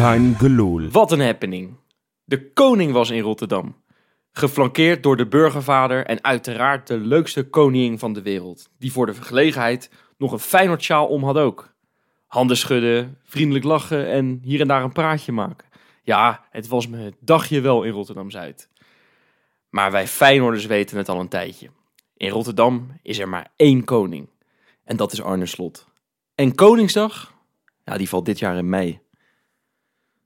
Geloel. Wat een happening. De koning was in Rotterdam. Geflankeerd door de burgervader en uiteraard de leukste koningin van de wereld. Die voor de vergelegenheid nog een Feyenoordsjaal om had ook. Handen schudden, vriendelijk lachen en hier en daar een praatje maken. Ja, het was me het dagje wel in Rotterdam-Zuid. Maar wij Feyenoorders weten het al een tijdje. In Rotterdam is er maar één koning. En dat is Arne Slot. En Koningsdag? Ja, die valt dit jaar in mei.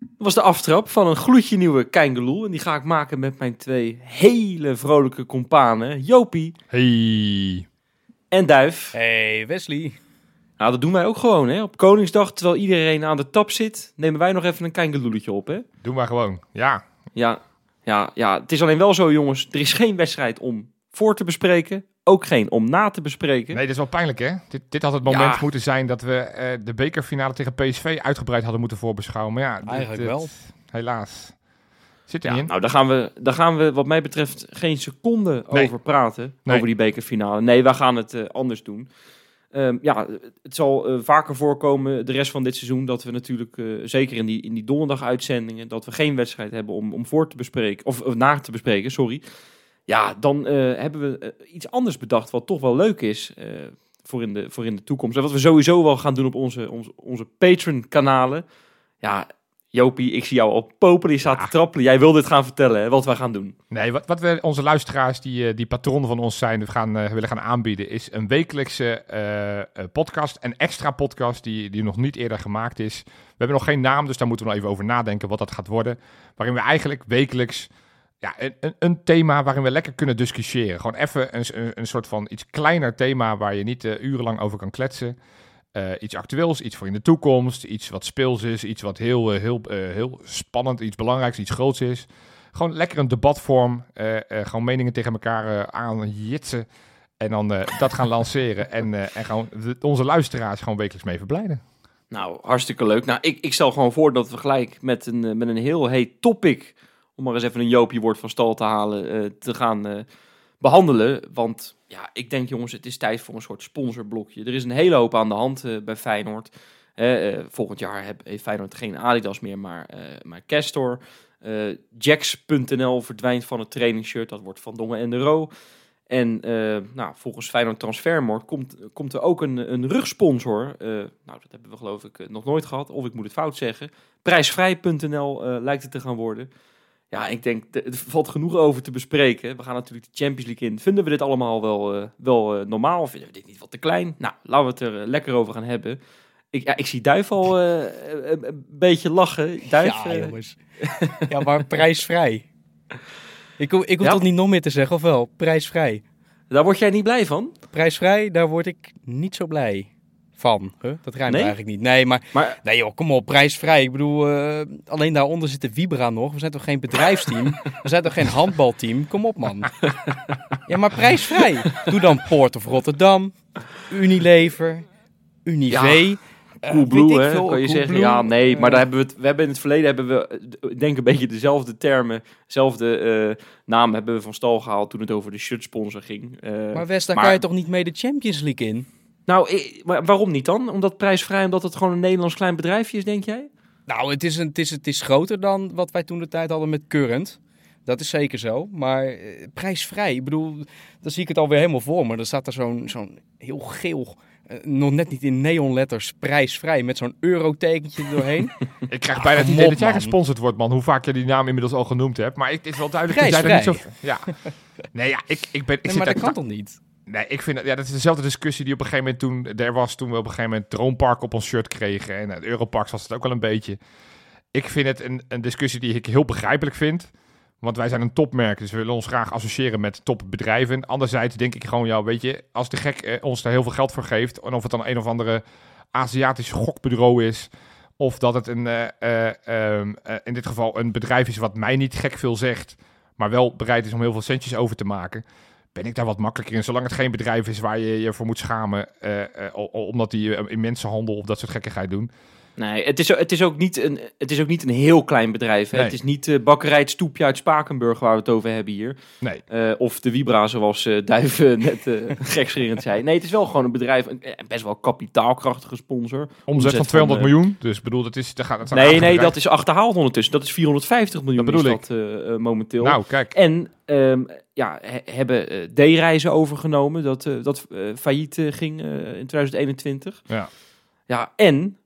Dat was de aftrap van een gloedje nieuwe Keingeloel. En die ga ik maken met mijn twee hele vrolijke companen, Jopie Hey. en Duif. Hey Wesley. Nou, dat doen wij ook gewoon, hè. Op Koningsdag, terwijl iedereen aan de tap zit, nemen wij nog even een Keingeloeletje op, hè. Doe maar gewoon. Ja. Ja, ja, ja, het is alleen wel zo, jongens. Er is geen wedstrijd om voor te bespreken. Ook geen om na te bespreken. Nee, dit is wel pijnlijk, hè? Dit, dit had het moment Ja. moeten zijn dat we eh, de bekerfinale tegen PSV uitgebreid hadden moeten voorbeschouwen. Maar ja, dit- Eigenlijk dit- wel. Helaas. Zit er Ja, niet in. nou, daar gaan, we, daar gaan we wat mij betreft geen seconde Nee. over praten. Nee. Over die bekerfinale. Nee, wij gaan het eh, anders doen. Ehm, ja, het zal eh, vaker voorkomen de rest van dit seizoen dat we natuurlijk, eh, zeker in die, in die donderdag-uitzendingen, dat we geen wedstrijd hebben om, om voor te bespreken, of, of na te bespreken, sorry. Ja, dan eh, hebben we eh, iets anders bedacht wat toch wel leuk is eh, voor, in de, voor in de toekomst. En wat we sowieso wel gaan doen op onze, onze, onze Patreon-kanalen. Ja, Jopie, ik zie jou al popelen, je staat te trappelen. Jij wil dit gaan vertellen, hè, wat wij gaan doen. Nee, wat, wat we onze luisteraars, die, die patronnen van ons zijn, we gaan, willen gaan aanbieden, is een wekelijkse podcast. Een extra podcast die, die nog niet eerder gemaakt is. We hebben nog geen naam, dus daar moeten we nog even over nadenken wat dat gaat worden. Waarin we eigenlijk wekelijks ja, een, een, thema waarin we lekker kunnen discussiëren. Gewoon even een, een, soort van iets kleiner thema waar je niet eh, urenlang over kan kletsen. Eh, iets actueels, iets voor in de toekomst, iets wat speels is, iets wat heel, eh, heel, heel spannend, iets belangrijks, iets groots is. Gewoon lekker een debatvorm, gewoon meningen tegen elkaar eh aanjitsen en dan dat gaan lanceren en, en gewoon onze luisteraars gewoon wekelijks mee verblijden. Nou, hartstikke leuk. Nou, ik, ik stel gewoon voor dat we gelijk met een, met een heel heet topic, om maar eens even een Joopje woord van stal te halen, eh, te gaan eh, behandelen. Want ja, ik denk jongens, het is tijd voor een soort sponsorblokje. Er is een hele hoop aan de hand eh, bij Feyenoord. Volgend jaar heb, heeft Feyenoord geen Adidas meer, maar, maar Castor. Eh, Jacks.nl verdwijnt van het trainingsshirt, dat wordt Van Dongen en de Roo. En nou, volgens Feyenoord Transfermarkt komt, komt er ook een, een rugsponsor. Nou, dat hebben we geloof ik nog nooit gehad. Of ik moet het fout zeggen. Prijsvrij.nl lijkt het te gaan worden. Ja, ik denk, de- er valt genoeg over te bespreken. We gaan natuurlijk de Champions League in. Vinden we dit allemaal wel, eh, wel eh, normaal? Vinden we dit niet wat te klein? Nou, laten we het er eh, lekker over gaan hebben. Ik, ja, ik zie Duif al een, beetje lachen. Duif, ja, jongens. ja, maar prijsvrij. Ik, ho- ik hoef Ja. toch niet nog meer te zeggen, of wel? Prijsvrij. daar word jij niet blij van? Prijsvrij, daar word ik niet zo blij van. Huh? Dat rijmt Nee? eigenlijk niet. Nee, maar Maar nee joh, kom op, prijsvrij. Ik bedoel, eh, alleen daaronder zit de Vibra nog. We zijn toch geen bedrijfsteam? We zijn toch geen handbalteam? Kom op, man. ja, maar prijsvrij. Doe dan Port of Rotterdam, Unilever, Unive. eh, Coolblue, hè, veel, kan je zeggen. Ja, nee, maar eh, daar hebben we het. We hebben in het verleden hebben we, eh, ik denk een beetje dezelfde termen, dezelfde eh naam hebben we van stal gehaald toen het over de shirt sponsor ging. Eh, Maar West, daar maar- kan je toch niet mee de Champions League in? Nou, maar waarom niet dan? Omdat prijsvrij, omdat het gewoon een Nederlands klein bedrijfje is, denk jij? Nou, het is, een, het, is, het is groter dan wat wij toen de tijd hadden met Current. Dat is zeker zo. Maar eh, prijsvrij, ik bedoel, dan zie ik het alweer helemaal voor me. Dan staat er zo'n zo'n heel geel, eh, nog net niet in neonletters, prijsvrij, met zo'n eurotekentje er doorheen. Ik krijg bijna het idee dat jij gesponsord wordt, man. Hoe vaak je die naam inmiddels al genoemd hebt. Maar het is wel duidelijk dat jij er niet zo... Ja. Nee, ja, ik, ik ben... Ik Nee, zit maar dat kan toch niet? Nee, ik vind ja, dat is dezelfde discussie die op een gegeven moment toen er was, toen we op een gegeven moment Droompark op ons shirt kregen. En het Europark was het ook wel een beetje. Ik vind het een, een discussie die ik heel begrijpelijk vind. Want wij zijn een topmerk, dus we willen ons graag associëren met topbedrijven. Anderzijds denk ik gewoon, ja, weet je, als de gek eh, ons daar heel veel geld voor geeft, en of het dan een of andere Aziatisch gokbureau is. Of dat het een, eh, eh, ehm, eh, in dit geval een bedrijf is wat mij niet gek veel zegt. Maar wel bereid is om heel veel centjes over te maken. Ben ik daar wat makkelijker in. Zolang het geen bedrijf is waar je je voor moet schamen. eh, eh, omdat die eh, in mensenhandel of dat soort gekkigheid doen. Nee, het is, het, is ook niet een, het is ook niet een heel klein bedrijf. Hè? Nee. Het is niet eh bakkerij het Stoepje uit Spakenburg waar we het over hebben hier. Nee. Eh, of de Vibra, zoals Duif eh, net eh gekscherend zei. Nee, het is wel gewoon een bedrijf, een, best wel kapitaalkrachtige sponsor. Omzet van 200 eh, miljoen. Dus bedoel, dat is... Dat gaat, dat Nee, nee, dat is achterhaald ondertussen. Dat is 450 miljoen Dat bedoel is dat, momenteel. Nou, kijk. En ehm, ja, he- hebben D-reizen overgenomen, dat, dat failliet ging in 2021. Ja. Ja, en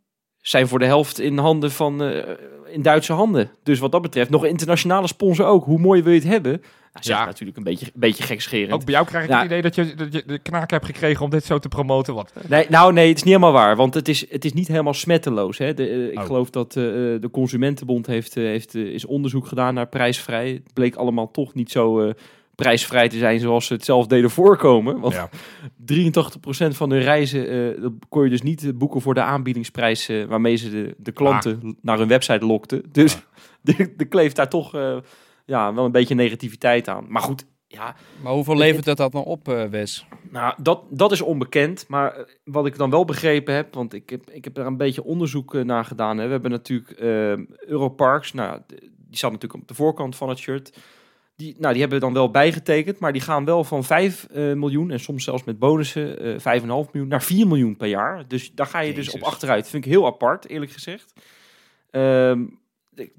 zijn voor de helft in handen van eh, in Duitse handen. Dus wat dat betreft, nog internationale sponsor ook. Hoe mooi wil je het hebben? Nou, Ja. natuurlijk een beetje, een beetje gekscherend. Ook bij jou krijg ik het idee dat je, dat je de knaak hebt gekregen om dit zo te promoten. Wat? Nee, nou nee, het is niet helemaal waar. Want het is, het is niet helemaal smetteloos. Hè. De, eh, ik Oh. geloof dat eh, de Consumentenbond heeft, heeft, is onderzoek gedaan naar prijsvrij. Het bleek allemaal toch niet zo prijsvrij te zijn zoals ze het zelf deden voorkomen. Want Ja. 83% van hun reizen eh, dat kon je dus niet eh, boeken voor de aanbiedingsprijs eh, waarmee ze de, de klanten naar hun website lokten. Dus de, de kleeft daar toch eh, ja, wel een beetje negativiteit aan. Maar goed, ja, Maar hoeveel levert dat dat nou op, eh, Wes? nou, dat, dat is onbekend. Maar wat ik dan wel begrepen heb, want ik heb, ik heb daar een beetje onderzoek naar gedaan. Hè. We hebben natuurlijk eh, Europarks, nou, die staat natuurlijk op de voorkant van het shirt. Die, nou, die hebben dan wel bijgetekend, maar die gaan wel van 5 eh, miljoen en soms zelfs met bonussen eh 5,5 miljoen naar 4 miljoen per jaar. Dus daar ga je dus op achteruit. Vind ik heel apart, eerlijk gezegd. Ehm,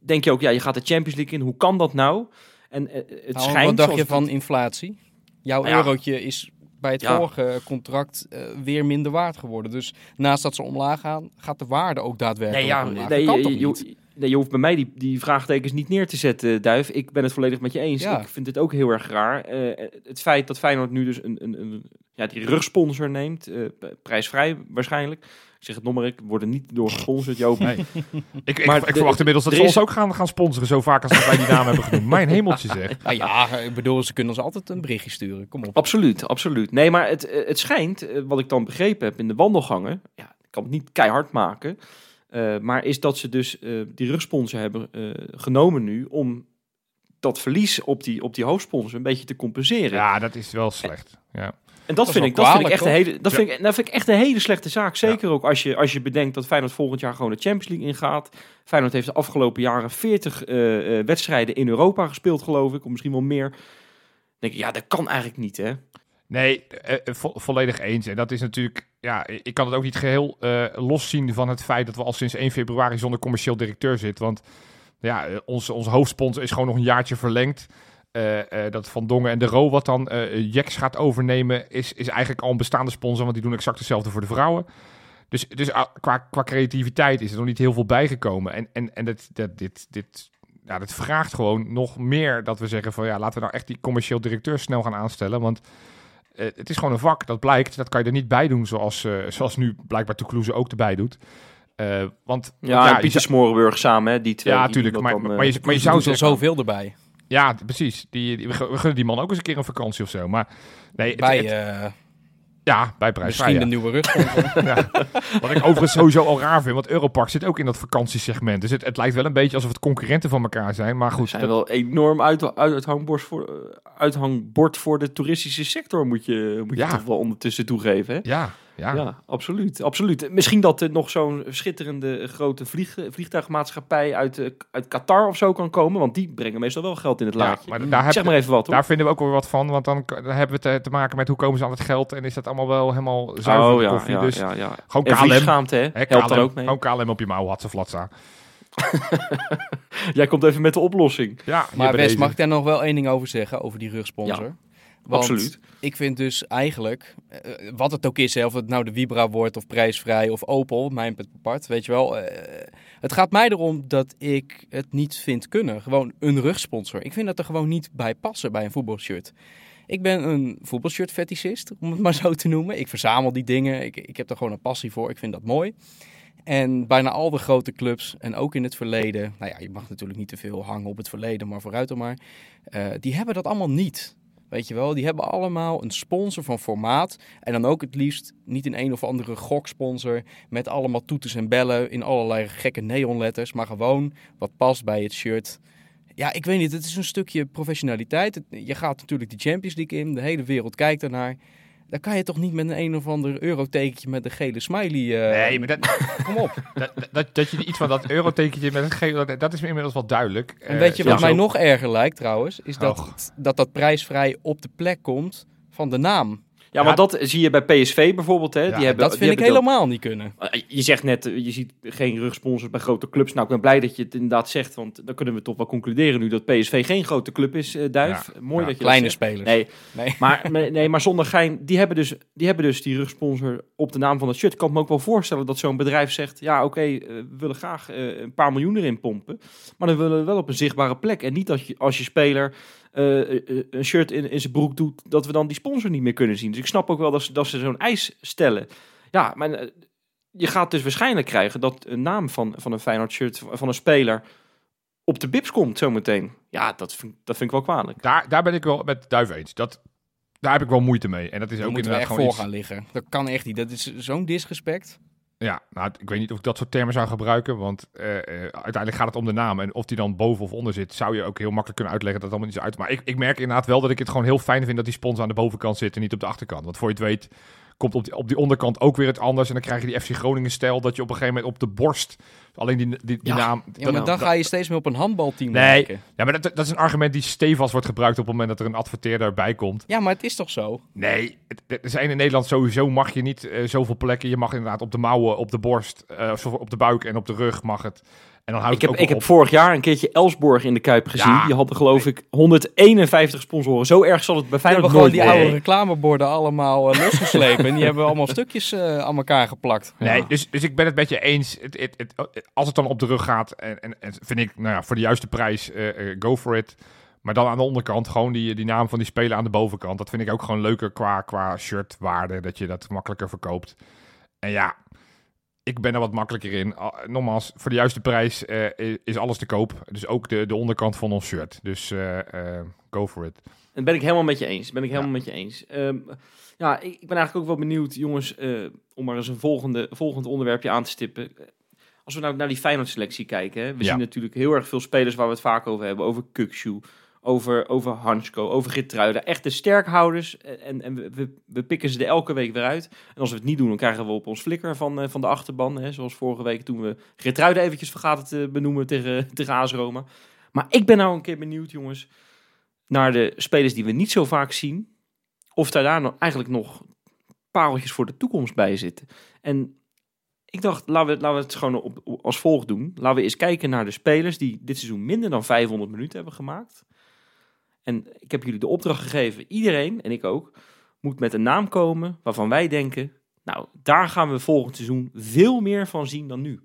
denk je ook, ja, je gaat de Champions League in. Hoe kan dat nou? En eh, het Nou, schijnt... wat dacht je van inflatie? Jouw Nou ja. eurotje is bij het Ja. vorige contract eh, weer minder waard geworden. Dus naast dat ze omlaag gaan, gaat de waarde ook daadwerkelijk Nee, ja, omlaag. nee, je, je, niet? Nee, je hoeft bij mij die, die vraagtekens niet neer te zetten, Duif. Ik ben het volledig met je eens. Ja. Ik vind het ook heel erg raar. Eh, het feit dat Feyenoord nu dus een, een, een ja, die rugsponsor neemt, eh, prijsvrij waarschijnlijk. Ik zeg het nog maar, ik word er niet door gesponsord, Joop. Nee. Ik, ik, Maar ik de- verwacht inmiddels dat ze is- ons ook gaan, gaan sponsoren. Zo vaak als dat wij die naam hebben genoemd. Mijn hemeltje zeg. Nou ja, ik bedoel, ze kunnen ons altijd een berichtje sturen. Kom op. Absoluut, absoluut. Nee, maar het, eh, het schijnt, wat ik dan begrepen heb in de wandelgangen, ja, ik kan het niet keihard maken, maar is dat ze dus eh, die rugsponsor hebben eh, genomen nu om dat verlies op die, op die hoofdsponsor een beetje te compenseren. Ja, dat is wel slecht. Ja. En dat, vind ik, dat vind ik echt een hele, dat Ja. vind ik, dat vind ik echt een hele slechte zaak. Zeker ook als je, als je bedenkt dat Feyenoord volgend jaar gewoon de Champions League ingaat. Feyenoord heeft de afgelopen jaren 40 eh, eh, wedstrijden in Europa gespeeld, geloof ik, of misschien wel meer. Dan denk ik, ja, dat kan eigenlijk niet, hè? Nee, eh, eh, vo- volledig eens. En dat is natuurlijk, ja, ik kan het ook niet geheel eh loszien van het feit dat we al sinds 1 februari zonder commercieel directeur zitten. Want ja, eh, onze, onze hoofdsponsor is gewoon nog een jaartje verlengd. Eh, dat Van Dongen en de Ro, wat dan Jex gaat overnemen, is, is eigenlijk al een bestaande sponsor, want die doen exact hetzelfde voor de vrouwen. Dus, dus ah, qua, qua creativiteit is er nog niet heel veel bijgekomen. En, en, en dat, dat, dit, dit, ja, dat vraagt gewoon nog meer dat we zeggen van ja, laten we nou echt die commercieel directeur snel gaan aanstellen. Want het is gewoon een vak, dat blijkt. Dat kan je er niet bij doen zoals, eh, zoals nu blijkbaar Toulouse ook erbij doet. Eh, want Ja, je en Pieter zou- Smorenburg samen, hè? Die twee. ja, die doen tuurlijk. dat Maar, maar, eh, je, maar je Maar je zou er zoveel erbij. ja, precies. Die, die, we gun- we gunnen die man ook eens een keer een vakantie of zo. Maar nee, het- Bij het- eh, ja, bij prijs. misschien de nieuwe rugsponsor. Ja. Wat ik overigens sowieso al raar vind, want Europark zit ook in dat vakantiesegment. Dus het, het lijkt wel een beetje alsof het concurrenten van elkaar zijn. Maar goed, zijn dat- wel enorm uit, uit, uithangbord, voor, uithangbord voor de toeristische sector, moet je, moet je Ja. toch wel ondertussen toegeven. Hè? ja, ja. Ja, absoluut, absoluut. Misschien dat er nog zo'n schitterende grote vlieg, vliegtuigmaatschappij uit, eh, uit Qatar of zo kan komen. Want die brengen meestal wel geld in het Ja, laadje. maar daar, heb, zeg maar even wat hoor. daar vinden we ook wel wat van. Want dan, dan hebben we te, te maken met hoe komen ze aan het geld. En is dat allemaal wel helemaal zuiver oh ja, koffie. ja, dus ja, ja. gewoon En KLM. hè? Hè, Helpt er KLM, ook mee. Gewoon KLM op je mouw, had ze flatsa. Jij komt even met de oplossing. Ja, Maar Wes, mag ik daar nog wel één ding over zeggen, over die rugsponsor? Want Absoluut. Ik vind dus eigenlijk, eh, wat het ook is, hè, of het nou de Vibra wordt of prijsvrij of Opel, mijn pet apart, weet je wel. eh, het gaat mij erom dat ik het niet vind kunnen. Gewoon een rugsponsor. Ik vind dat er gewoon niet bij passen bij een voetbalshirt. Ik ben een voetbalshirt fetischist, om het maar zo te noemen. Ik verzamel die dingen. Ik, ik heb er gewoon een passie voor. Ik vind dat mooi. En bijna al de grote clubs, en ook in het verleden, nou ja, je mag natuurlijk niet te veel hangen op het verleden, maar vooruit dan maar, eh, die hebben dat allemaal niet. Weet je wel, die hebben allemaal een sponsor van formaat. En dan ook het liefst niet een een of andere goksponsor met allemaal toeters en bellen in allerlei gekke neonletters. Maar gewoon wat past bij het shirt. Ja, ik weet niet, het is een stukje professionaliteit. Je gaat natuurlijk de Champions League in, de hele wereld kijkt ernaar. Dan kan je toch niet met een een of ander eurotekentje met een gele smiley... eh, Nee, maar dat, Kom op. dat, dat, dat je iets van dat eurotekentje met het gele, dat, dat is me inmiddels wel duidelijk. En Eh, weet je ja, wat zo. mij nog erger lijkt trouwens? Is dat, dat dat prijsvrij op de plek komt van de naam. Ja, want dat zie je bij PSV bijvoorbeeld. Hè. Ja, die hebben, Dat vind ik helemaal niet kunnen. Eh, Je zegt net, eh, je ziet geen rugsponsors bij grote clubs. Nou, ik ben blij dat je het inderdaad zegt, want dan kunnen we toch wel concluderen nu dat PSV geen grote club is, eh, Duif. Ja, Mooi dat je Kleine dat spelers. Nee, Nee. maar, nee, maar zonder gein, die hebben, dus, die hebben dus die rugsponsor op de naam van het shirt. Ik kan me ook wel voorstellen dat zo'n bedrijf zegt, ja oké, we willen graag een paar miljoen erin pompen. Maar dan willen we wel op een zichtbare plek. En niet dat je als je speler een shirt in, in zijn broek doet, dat we dan die sponsor niet meer kunnen zien. Dus ik snap ook wel dat ze, dat ze zo'n eis stellen. Ja, maar eh, je gaat dus waarschijnlijk krijgen dat een naam van, van een Feyenoord shirt van een speler op de bips komt zometeen. Ja, dat vind, dat vind ik wel kwalijk. Daar, daar ben ik wel met Duif eens. Dat, daar heb ik wel moeite mee. En dat is ook moeten we inderdaad echt gewoon voor iets... gaan liggen. Dat kan echt niet. Dat is zo'n disrespect. Ja, nou, ik weet niet of ik dat soort termen zou gebruiken, want eh, eh, uiteindelijk gaat het om de naam. En of die dan boven of onder zit, zou je ook heel makkelijk kunnen uitleggen dat het allemaal niet zo uit. Maar ik, ik merk inderdaad wel dat ik het gewoon heel fijn vind dat die sponsor aan de bovenkant zit en niet op de achterkant. Want voor je het weet, komt op die, op die onderkant ook weer het anders. En dan krijg je die FC Groningen stijl dat je op een gegeven moment op de borst alleen die, die, die Ja. naam... Ja, maar dan ga je steeds meer op een handbalteam Nee. Ja, maar dat, dat is een argument die stevast wordt gebruikt op het moment dat er een adverteerder erbij komt. Ja, maar het is toch zo? Nee, is één in Nederland sowieso mag je niet eh, zoveel plekken. Je mag inderdaad op de mouwen, op de borst, of op de buik en op de rug mag het. En dan houdt Ik heb, ook ik heb vorig jaar een keertje Elsborg in de Kuip gezien. Ja. Die hadden geloof ik 151 sponsoren. Zo erg zal het bij We hebben Feyenoord gewoon die worden. oude reclameborden allemaal eh, losgeslepen. en die hebben allemaal stukjes eh, aan elkaar geplakt. Nee, Ja. dus, dus ik ben het met je eens. Het, het, het- als het dan op de rug gaat, en, en, en vind ik, nou ja, voor de juiste prijs, eh, eh, go for it. Maar dan aan de onderkant, gewoon die, die naam van die speler aan de bovenkant. Dat vind ik ook gewoon leuker qua, qua shirtwaarde, dat je dat makkelijker verkoopt. En ja, ik ben er wat makkelijker in. Al- Nogmaals, voor de juiste prijs eh, is alles te koop. Dus ook de, de onderkant van ons shirt. Dus eh, eh, go for it. Dat ben ik helemaal met je eens. Ben ik helemaal Ja. met je eens. Ehm, ja, ik, ik ben eigenlijk ook wel benieuwd, jongens, om maar eens een volgende, volgend onderwerpje aan te stippen. Als we nou naar die Feyenoord-selectie kijken, hè, we Ja. zien natuurlijk heel erg veel spelers waar we het vaak over hebben. Over Kukshu, over, over Hansko, over Gittruida. Echte sterkhouders. En, en we, pikken ze er elke week weer uit. En als we het niet doen, dan krijgen we op ons flikker van, eh, van de achterban. Hè, zoals vorige week toen we Gittruida eventjes vergaten te benoemen tegen, tegen AS. Maar ik ben nou een keer benieuwd, jongens, naar de spelers die we niet zo vaak zien. Of daar, daar nog, eigenlijk nog pareltjes voor de toekomst bij zitten. En ik dacht, laten we, laten we het gewoon op- als volgt doen. Laten we eens kijken naar de spelers die dit seizoen minder dan 500 minuten hebben gemaakt. En ik heb jullie de opdracht gegeven, iedereen, en ik ook, moet met een naam komen waarvan wij denken, nou, daar gaan we volgend seizoen veel meer van zien dan nu.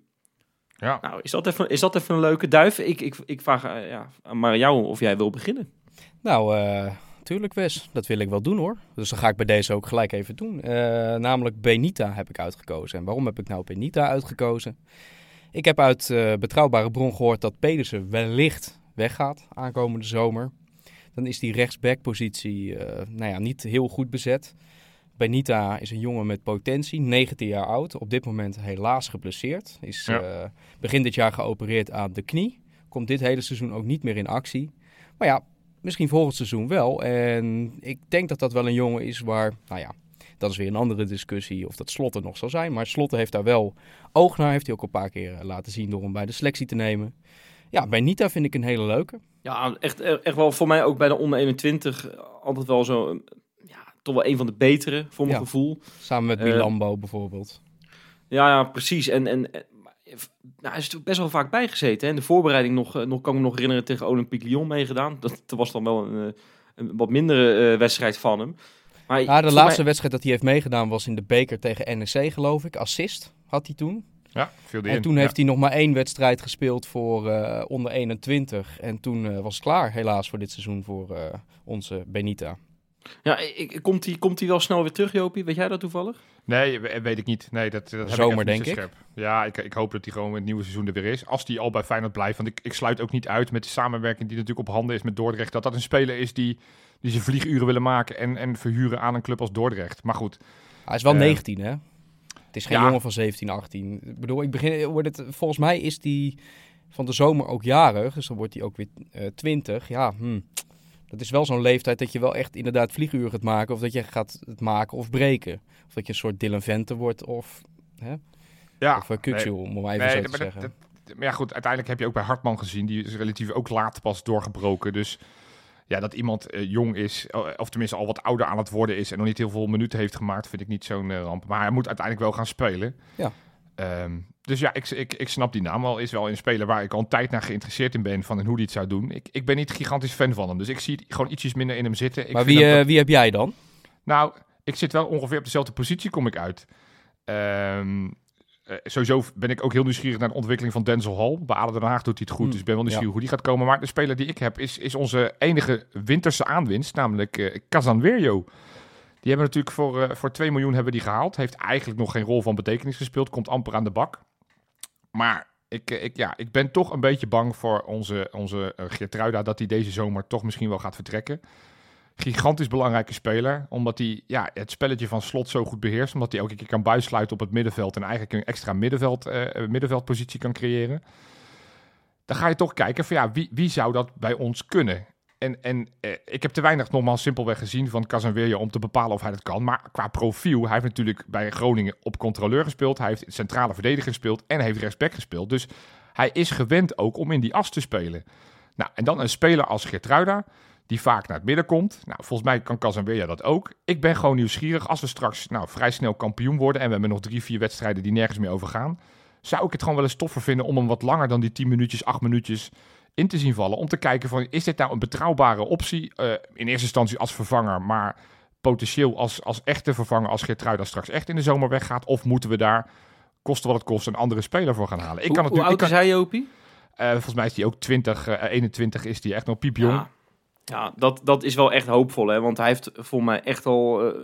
Ja. Nou, is dat even, is dat even een leuke duif? Ik, ik, ik vraag eh, ja, maar aan jou of jij wil beginnen. Nou, eh tuurlijk Wes. Dat wil ik wel doen hoor. Dus dan ga ik bij deze ook gelijk even doen. Eh, namelijk Benita heb ik uitgekozen. En waarom heb ik nou Benita uitgekozen? Ik heb uit eh, betrouwbare bron gehoord dat Pedersen wellicht weggaat aankomende zomer. Dan is die rechtsbackpositie eh nou ja, niet heel goed bezet. Benita is een jongen met potentie, 19 jaar oud. Op dit moment helaas geblesseerd. Is Ja. eh, begin dit jaar geopereerd aan de knie. Komt dit hele seizoen ook niet meer in actie. Maar ja, misschien volgend seizoen wel. En ik denk dat dat wel een jongen is waar, nou ja, dat is weer een andere discussie of dat Slot er nog zal zijn. Maar Slot heeft daar wel oog naar. Heeft hij ook een paar keer eh, laten zien door hem bij de selectie te nemen. Ja, Benita vind ik een hele leuke. Ja, echt, echt wel voor mij ook bij de onder 21 eh, altijd wel zo, eh, ja, toch wel een van de betere voor mijn Ja. gevoel. Samen met Eh, Milambo bijvoorbeeld. Ja, ja precies. En, en, en nou, hij is er best wel vaak bijgezeten. Hè. In de voorbereiding nog, eh, nog kan ik me nog herinneren tegen Olympique Lyon meegedaan. Dat, dat was dan wel een, een wat mindere wedstrijd van hem. Maar Ja, de laatste mij- wedstrijd dat hij heeft meegedaan was in de beker tegen NEC, geloof ik. Assist had hij toen. Ja, viel die En in. toen Ja. heeft hij nog maar één wedstrijd gespeeld voor eh, onder 21. En toen eh, was het klaar, helaas, voor dit seizoen voor eh, onze Benita. Ja, ik, komt hij komt hij wel snel weer terug, Jopie? Weet jij dat toevallig? Nee, we- weet ik niet. Nee, dat, dat heb Zomer, ik denk ik. scherp. Ja, ik, ik hoop dat hij gewoon met het nieuwe seizoen er weer is. Als die al bij Feyenoord blijft. Want ik, ik sluit ook niet uit met de samenwerking die natuurlijk op handen is met Dordrecht. Dat dat een speler is die, die zijn vlieguren willen maken en, en verhuren aan een club als Dordrecht. Maar goed, Hij is wel Eh, 19, hè? Het is geen ja. jongen van 17, 18. Ik bedoel, ik begin, wordt het, volgens mij is die van de zomer ook jarig. Dus dan wordt hij ook weer eh 20. Ja, hm. dat is wel zo'n leeftijd dat je wel echt inderdaad vlieguren gaat maken. Of dat je gaat het maken of breken. Of dat je een soort Dylan Vente wordt of, hè? ja. of uh, om maar even Nee, zo maar te dat- zeggen. dat- maar ja, goed, uiteindelijk heb je ook bij Hartman gezien. Die is relatief ook laat pas doorgebroken. Dus ja, dat iemand eh, jong is, eh, of tenminste al wat ouder aan het worden is en nog niet heel veel minuten heeft gemaakt, vind ik niet zo'n eh, ramp. Maar hij moet uiteindelijk wel gaan spelen. Ja. Ehm, dus ja, ik, ik, ik snap die naam wel. Is wel een speler waar ik al een tijd naar geïnteresseerd in ben van en hoe hij het zou doen. Ik, ik ben niet gigantisch fan van hem, dus ik zie gewoon ietsjes minder in hem zitten. Ik maar vind wie, wie heb jij dan? nou, ik zit wel ongeveer op dezelfde positie, kom ik uit. Ehm, eh, sowieso ben ik ook heel nieuwsgierig naar de ontwikkeling van Denzel Hall. Bij ADO Den Haag doet hij het goed, Hmm, dus ik ben wel nieuwsgierig hoe die gaat komen. Maar de speler die ik heb is, is onze enige winterse aanwinst, namelijk eh Casanverio. Die hebben natuurlijk voor, eh, voor 2 miljoen hebben die gehaald. Heeft eigenlijk nog geen rol van betekenis gespeeld. Komt amper aan de bak. Maar ik, ik, ja, ik ben toch een beetje bang voor onze, onze Geertruida... dat hij deze zomer toch misschien wel gaat vertrekken gigantisch belangrijke speler. Omdat hij ja, het spelletje van slot zo goed beheerst. Omdat hij elke keer kan buissluiten op het middenveld. En eigenlijk een extra middenveld, eh, eh, middenveldpositie kan creëren. Dan ga je toch kijken van ja, wie, wie zou dat bij ons kunnen? En, en eh, ik heb te weinig nogmaals simpelweg gezien van Casanverio om te bepalen of hij dat kan. Maar qua profiel, hij heeft natuurlijk bij Groningen op controleur gespeeld. Hij heeft centrale verdediger gespeeld en heeft rechtsback gespeeld. Dus hij is gewend ook om in die as te spelen. Nou, en dan een speler als Geertruida die vaak naar het midden komt. Nou, volgens mij kan Casanveria dat ook. Ik ben gewoon nieuwsgierig. Als we straks nou, vrij snel kampioen worden... en we hebben nog drie, vier wedstrijden die nergens meer over gaan... zou ik het gewoon wel eens toffer vinden om hem wat langer dan die 10 minuutjes, 8 minuutjes in te zien vallen. Om te kijken van, is dit nou een betrouwbare optie? Eh, in eerste instantie als vervanger, maar potentieel als, als echte vervanger... als Geertruida straks echt in de zomer weggaat? Of moeten we daar, koste wat het kost, een andere speler voor gaan halen? Ik hoe, kan hoe natuurlijk... oud ik is kan- hij, Jopie? eh, volgens mij is hij ook 20, eh, 21 is hij echt nog piepjong. Ja, ja dat, dat is wel echt hoopvol, hè? Want hij heeft voor mij echt al, eh,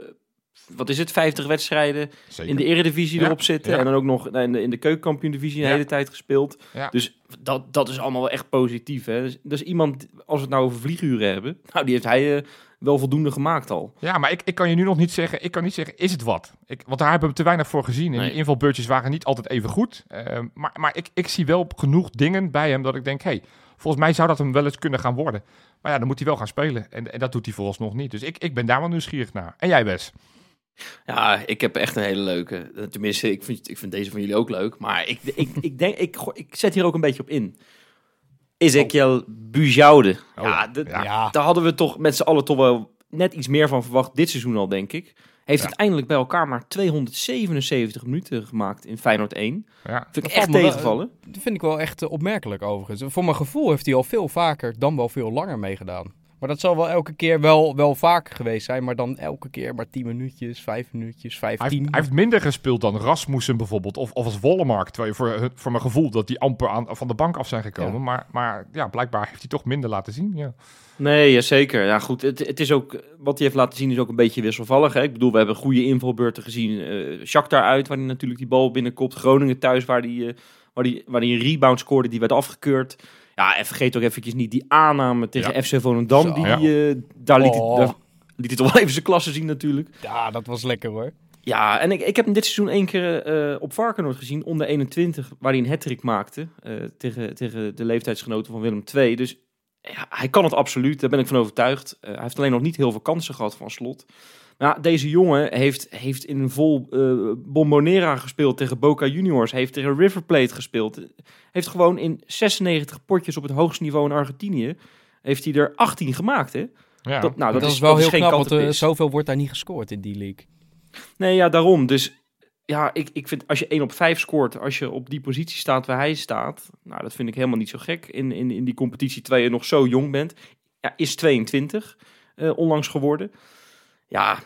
wat is het, 50 wedstrijden Zeker. in de eredivisie Ja, erop zitten. ja. En dan ook nog in de, in de keukenkampioen-divisie een Ja. hele tijd gespeeld. Dus dat, dat is allemaal wel echt positief, hè? Dus, dus iemand, als we het nou over vlieguren hebben, nou, die heeft hij eh, wel voldoende gemaakt al. Ja, maar ik, ik kan je nu nog niet zeggen, ik kan niet zeggen, is het wat? Ik, want daar hebben we te weinig voor gezien. En Nee. die invalbeurtjes waren niet altijd even goed. Eh, maar maar ik, ik zie wel genoeg dingen bij hem dat ik denk, hey, volgens mij zou dat hem wel eens kunnen gaan worden. Maar ja, dan moet hij wel gaan spelen. En, en dat doet hij vooralsnog niet. Dus ik, ik ben daar wel nieuwsgierig naar. En jij, Wes? Ja, ik heb echt een hele leuke. Eh, Tenminste, ik vind, ik vind deze van jullie ook leuk. Maar ik, ik, ik denk, ik, ik zet hier ook een beetje op in. Ezekiel Bujoude. Oh, ja, dat- ja. Ja, daar hadden we toch met z'n allen toch wel net iets meer van verwacht. Dit seizoen al, denk ik. Heeft Ja. uiteindelijk bij elkaar maar 277 minuten gemaakt in Feyenoord 1. Ja. Vind ik Dat echt tegenvallen. dat vind ik wel echt eh, opmerkelijk overigens. Voor mijn gevoel heeft hij al veel vaker dan wel veel langer meegedaan. Maar dat zal wel elke keer wel, wel vaker geweest zijn. Maar dan elke keer maar 10 minuutjes, 5 minuutjes, Hij, 15. heeft, hij heeft minder gespeeld dan Rasmussen bijvoorbeeld. Of, of als Wollemark. Terwijl je voor, voor mijn gevoel dat die amper aan, van de bank af zijn gekomen. Ja. Maar, maar ja, blijkbaar heeft hij toch minder laten zien. Ja. Nee, ja, zeker. Ja, goed. Het, het is ook, wat hij heeft laten zien is ook een beetje wisselvallig. Hè? Ik bedoel, we hebben goede invalbeurten gezien. eh Shakhtar uit, waar hij natuurlijk die bal binnenkopt. Groningen thuis, waar hij, eh, waar hij, waar hij een rebound scoorde, die werd afgekeurd. Ja, en vergeet ook eventjes niet die aanname tegen FC Volendam. Zo. Die, Ja. eh, daar, liet Oh. hij, daar liet hij toch wel even zijn klasse zien natuurlijk. Ja, dat was lekker hoor. Ja, en ik, ik heb hem dit seizoen één keer eh, op Varkenoord gezien, onder 21, waar hij een hat maakte eh, tegen, tegen de leeftijdsgenoten van Willem II. Dus ja, hij kan het absoluut, daar ben ik van overtuigd. Eh, hij heeft alleen nog niet heel veel kansen gehad van slot. Ja, deze jongen heeft, heeft in een vol eh, Bombonera gespeeld tegen Boca Juniors, heeft tegen River Plate gespeeld. Heeft gewoon in 96 potjes op het hoogste niveau in Argentinië, heeft hij er 18 gemaakt, hè? Ja. Dat, nou, Dat, dat, is wel heel geen knap, want eh, zoveel wordt daar niet gescoord in die league. Nee, ja, daarom. Dus ja, ik, ik vind als je 1 op 5 scoort, als je op die positie staat waar hij staat, nou, dat vind ik helemaal niet zo gek in, in, in die competitie terwijl je nog zo jong bent. Ja, is 22 eh, onlangs geworden. Ja,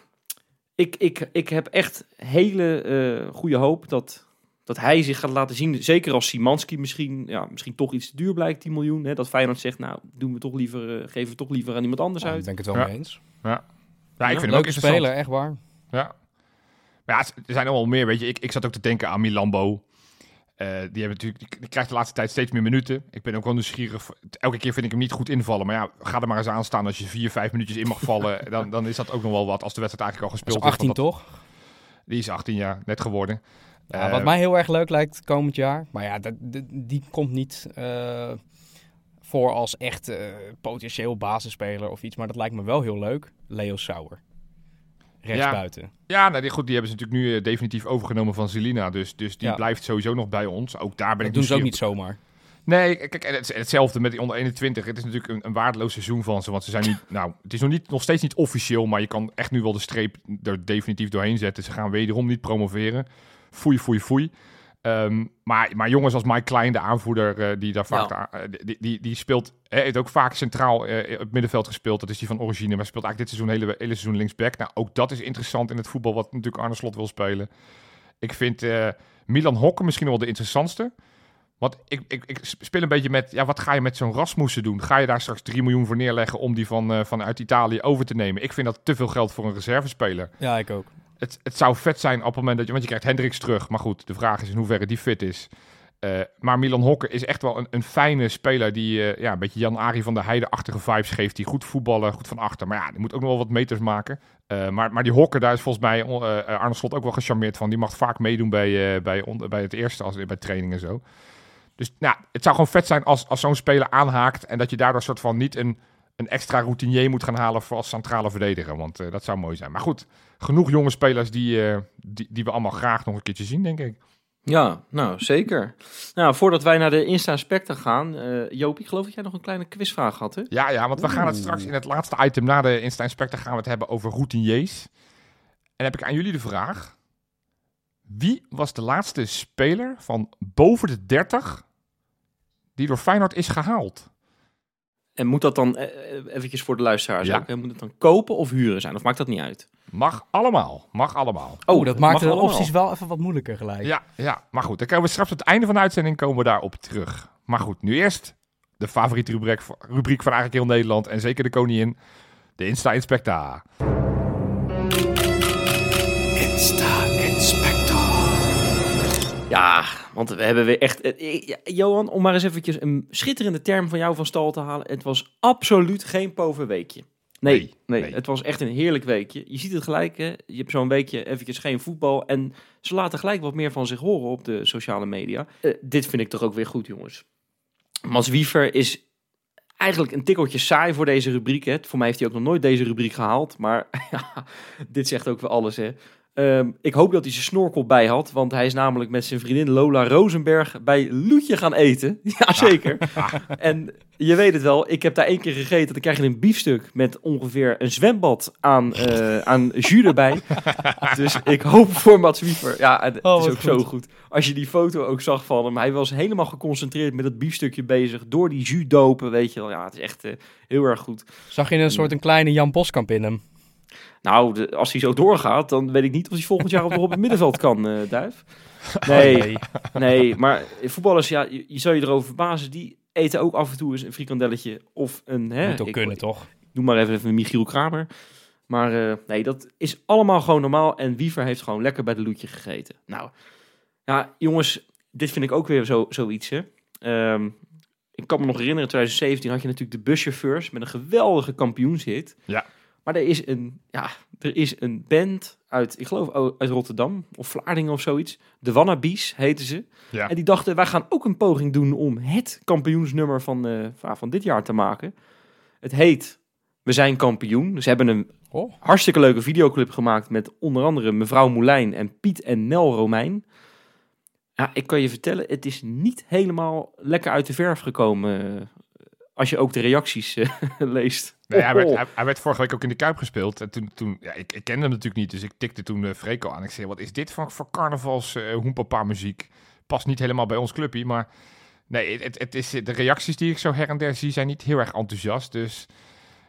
ik, ik, ik heb echt hele eh, goede hoop dat, dat hij zich gaat laten zien. Zeker als Simanski misschien, ja, misschien toch iets te duur blijkt, 10 miljoen. Hè, dat Feyenoord zegt, nou, doen we toch liever, eh, geven we toch liever aan iemand anders uit. ik het wel Ja. mee eens. Ja, ik vind hem ook interessant. speler, echt waar. Ja. Maar ja, er zijn er wel meer, weet je. Ik, ik zat ook te denken aan Milambo. Eh, die, hebben natuurlijk, die, krijgt de laatste tijd steeds meer minuten. Ik ben ook wel nieuwsgierig. Elke keer vind ik hem niet goed invallen. Maar ja, ga er maar eens aan staan als je vier, vijf minuutjes in mag vallen. dan, dan is dat ook nog wel wat als de wedstrijd eigenlijk al Dat is gespeeld 18 want toch? Die is 18 jaar, net geworden. Ja, Eh, wat mij heel erg leuk lijkt komend jaar. Maar ja, dat, die komt niet eh, voor als echt eh, potentieel basisspeler of iets. Maar dat lijkt me wel heel leuk. Leo Sauer. Rechtsbuiten. Ja, nou, die, goed, die hebben ze natuurlijk nu eh, definitief overgenomen van Zelina. Dus, dus die Ja. blijft sowieso nog bij ons. Ook daar ben Dat ik doen ze ook niet zomaar. Nee, kijk, en het, hetzelfde met die onder 21. Het is natuurlijk een, een waardeloos seizoen van ze. Want ze zijn nu, nou, het is nog, niet, nog steeds niet officieel, maar je kan echt nu wel de streep er definitief doorheen zetten. Ze gaan wederom niet promoveren. Foei, foei, foei. Ehm, maar, maar jongens als Mike Klein, de aanvoerder, eh, die daar vaak, Ja. eh, die, die, die speelt, hè, heeft ook vaak centraal eh, op het middenveld gespeeld. Dat is die van origine, maar speelt eigenlijk dit seizoen hele, hele seizoen linksback. Nou, ook dat is interessant in het voetbal, wat natuurlijk Arne Slot wil spelen. Ik vind eh, Milan Hokken misschien wel de interessantste. Want ik, ik, ik speel een beetje met, ja, wat ga je met zo'n Rasmussen doen? Ga je daar straks 3 miljoen voor neerleggen om die van, eh, vanuit Italië over te nemen? Ik vind dat te veel geld voor een reservespeler. Ja, ik ook. Het, zou vet zijn op het moment dat je, want je krijgt Hendricks terug. Maar goed, de vraag is in hoeverre die fit is. Eh, maar Milan Hokker is echt wel een, een fijne speler die eh, ja, een beetje Jan-Ari van der Heide-achtige vibes geeft. Die goed voetballen, goed van achter. Maar ja, die moet ook nog wel wat meters maken. Eh, maar, maar die Hokker, daar is volgens mij Arne Slot ook wel gecharmeerd van. Die mag vaak meedoen bij, bij, bij het eerste, als, bij training en zo. Dus nou, het zou gewoon vet zijn als, als zo'n speler aanhaakt. En dat je daardoor soort van niet een, een extra routinier moet gaan halen voor als centrale verdediger. Want dat zou mooi zijn. Maar goed, genoeg jonge spelers die, eh, die, die we allemaal graag nog een keertje zien, denk ik. Ja, nou zeker. Nou, voordat wij naar de Insta Specta gaan, eh Joop, ik geloof dat jij nog een kleine quizvraag had, hè? Ja, ja, want we gaan het straks in het laatste item na de Insta Inspector gaan we het hebben over routiniers. En heb ik aan jullie de vraag. Wie was de laatste speler van boven de 30 die door Feyenoord is gehaald? En moet dat dan, eh, eventjes voor de luisteraars Ja. ook, hè, moet het dan kopen of huren zijn? Of maakt dat niet uit? Mag allemaal, mag allemaal. Oh, dat maakt de allemaal. opties wel even wat moeilijker gelijk. Ja, ja, maar goed, dan komen we straks op het einde van de uitzending komen we daarop terug. Maar goed, nu eerst de favoriete rubriek, rubriek van eigenlijk heel Nederland en zeker de koningin, de Insta Inspecta. Ja, want we hebben weer echt... eh, eh, Johan, om maar eens eventjes een schitterende term van jou van stal te halen. Het was absoluut geen pover weekje. Nee, Nee, nee, nee. het was echt een heerlijk weekje. Je ziet het gelijk, hè? Je hebt zo'n weekje eventjes geen voetbal. En ze laten gelijk wat meer van zich horen op de sociale media. Eh, dit vind ik toch ook weer goed, jongens. Mas Wiever is eigenlijk een tikkeltje saai voor deze rubriek. Hè. Voor mij heeft hij ook nog nooit deze rubriek gehaald. Maar ja, dit zegt ook weer alles, hè. Ehm, ik hoop dat hij zijn snorkel bij had, want hij is namelijk met zijn vriendin Lola Rosenberg bij Loetje gaan eten. Jazeker. En je weet het wel, ik heb daar één keer gegeten. Dan krijg je een biefstuk met ongeveer een zwembad aan, eh, aan jus erbij. dus ik hoop voor Mats Wiever. Ja, het Oh, is ook zo goed. goed. Als je die foto ook zag van hem, hij was helemaal geconcentreerd met dat biefstukje bezig. Door die jus dopen, weet je wel. Ja, het is echt eh, heel erg goed. Zag je een soort een kleine Jan Boskamp in hem? Nou, de- als hij zo doorgaat, dan weet ik niet of hij volgend jaar op het middenveld kan, eh Duif. Nee, nee, maar voetballers, ja, je, je zou je erover verbazen, die eten ook af en toe eens een frikandelletje of een... Hè, Moet ook ik- kunnen, toch? Noem maar even, even een Michiel Kramer. Maar eh, nee, dat is allemaal gewoon normaal. En Wiever heeft gewoon lekker bij de loetje gegeten. Nou, ja, jongens, dit vind ik ook weer zo, zoiets, hè. Ehm, ik kan me nog herinneren, in 2017 had je natuurlijk de buschauffeurs met een geweldige kampioenshit. Ja. Maar er is een, ja, er is een band uit, ik geloof uit Rotterdam of Vlaardingen of zoiets. De Wannabies heten ze. Ja. En die dachten, wij gaan ook een poging doen om het kampioensnummer van, eh, van- van dit jaar te maken. Het heet We zijn kampioen. Dus ze hebben een Oh. hartstikke leuke videoclip gemaakt met onder andere mevrouw Moulijn en Piet en Nel Romein. Ja, ik kan je vertellen, het is niet helemaal lekker uit de verf gekomen. Eh, Als je ook de reacties eh, leest. Nee, hij, werd, Oh, hij, hij werd vorige week ook in de Kuip gespeeld. En toen, toen ja, ik, ik kende hem natuurlijk niet, dus ik tikte toen uh, Freco aan. Ik zei, wat is dit voor, voor carnavals uh, hoenpapa muziek? Past niet helemaal bij ons clubje, maar... Nee, het, het is, de reacties die ik zo her en der zie zijn niet heel erg enthousiast. Dus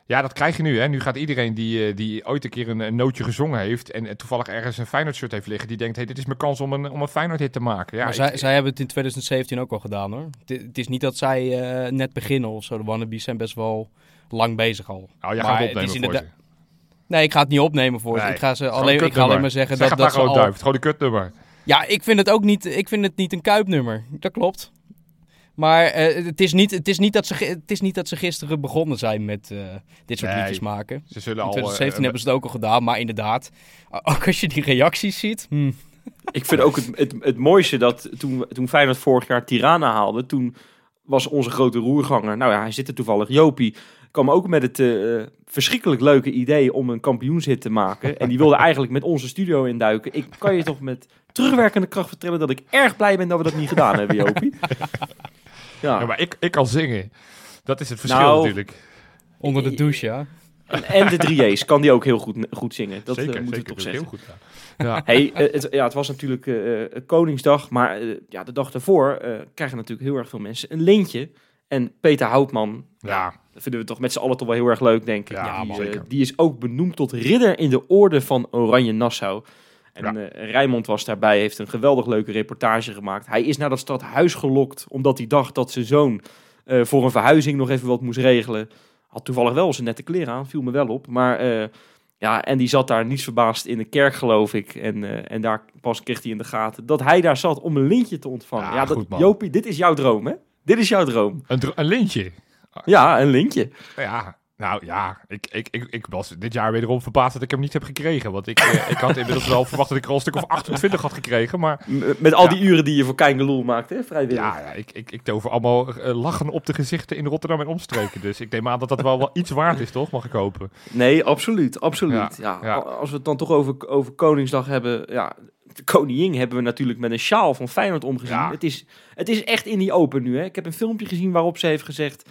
ja, dat krijg je nu. Hè. Nu gaat iedereen die, uh, die ooit een keer een, een, nootje gezongen heeft... en, toevallig ergens een Feyenoord shirt heeft liggen... die denkt, hey, dit is mijn kans om een, om een Feyenoord hit te maken. Ja, maar ik, zij, zij hebben het in 2017 ook al gedaan, hoor. Het, het is niet dat zij uh, net beginnen of zo. De wannabes zijn best wel lang bezig al. Oh, jij maar gaat opnemen het is voor ze. Nee, ik ga het niet opnemen voor ze. Ik ga, ze alleen, een ik ga alleen maar zeggen Zeg dat, dat maar ze al... duif. Gewoon een kutnummer. Ja, ik vind het ook niet, ik vind het niet een kuipnummer. Dat klopt. Maar eh, het, is niet, het, is niet dat ze, het is niet dat ze gisteren begonnen zijn met eh, dit soort Nee. liedjes maken. Ze zullen In al... 2017 eh, hebben ze het ook al gedaan, maar inderdaad, ook als je die reacties ziet. hm, Ik vind ook het, het, het mooiste dat toen, toen Feyenoord vorig jaar Tirana haalde, toen was onze grote roerganger, nou ja, hij zit er toevallig, Jopie, kwam ook met het eh, verschrikkelijk leuke idee om een kampioenshit te maken. En die wilde eigenlijk met onze studio induiken. Ik kan je toch met terugwerkende kracht vertellen dat ik erg blij ben dat we dat niet gedaan hebben, Jopie. Ja, Ja, maar ik, ik kan zingen. Dat is het verschil Nou, natuurlijk. onder de douche, ja. en, en de 3J's kan die ook heel goed, goed zingen. Dat zeker, eh, moeten zeker. we toch zeggen. heel goed. Ja. Ja. Hey, eh, het, ja, het was natuurlijk eh, eh, Koningsdag, maar eh, ja, de dag daarvoor eh, krijgen natuurlijk heel erg veel mensen een lintje. En Peter Houtman, ja, dat vinden we toch met z'n allen toch wel heel erg leuk, denk ik. Ja, die, eh, zeker. die is ook benoemd tot ridder in de orde van Oranje Nassau. En Ja. eh, Rijmond was daarbij, heeft een geweldig leuke reportage gemaakt. Hij is naar dat stadhuis gelokt, omdat hij dacht dat zijn zoon eh, voor een verhuizing nog even wat moest regelen. Had toevallig wel zijn nette kleren aan, viel me wel op. Maar eh, ja, en die zat daar niets verbaasd in de kerk, geloof ik. En, en daar pas kreeg hij in de gaten dat hij daar zat om een lintje te ontvangen. Ja, Ja, dat, goed, man. Jopie, dit is jouw droom, hè? Dit is jouw droom. een, een lintje. Ja, een lintje. Ja, nou ja, ik, ik, ik, ik was dit jaar wederom verbaasd dat ik hem niet heb gekregen. Want ik, eh, ik had inmiddels wel verwacht dat ik er al een stuk of 28 had gekregen. Maar Met al Ja. die uren die je voor Keingeloel maakt, hè? Vrijwillig. ja, ja ik, ik, ik tover allemaal eh, lachen op de gezichten in Rotterdam en omstreken. Dus ik neem aan dat dat wel, wel iets waard is, toch? Mag ik hopen. Nee, absoluut, absoluut. Ja, Ja. Als we het dan toch over, over Koningsdag hebben, ja, de koningin hebben we natuurlijk met een sjaal van Feyenoord omgezien. Ja. Het, is, het is echt in die open nu. Hè. Ik heb een filmpje gezien waarop ze heeft gezegd,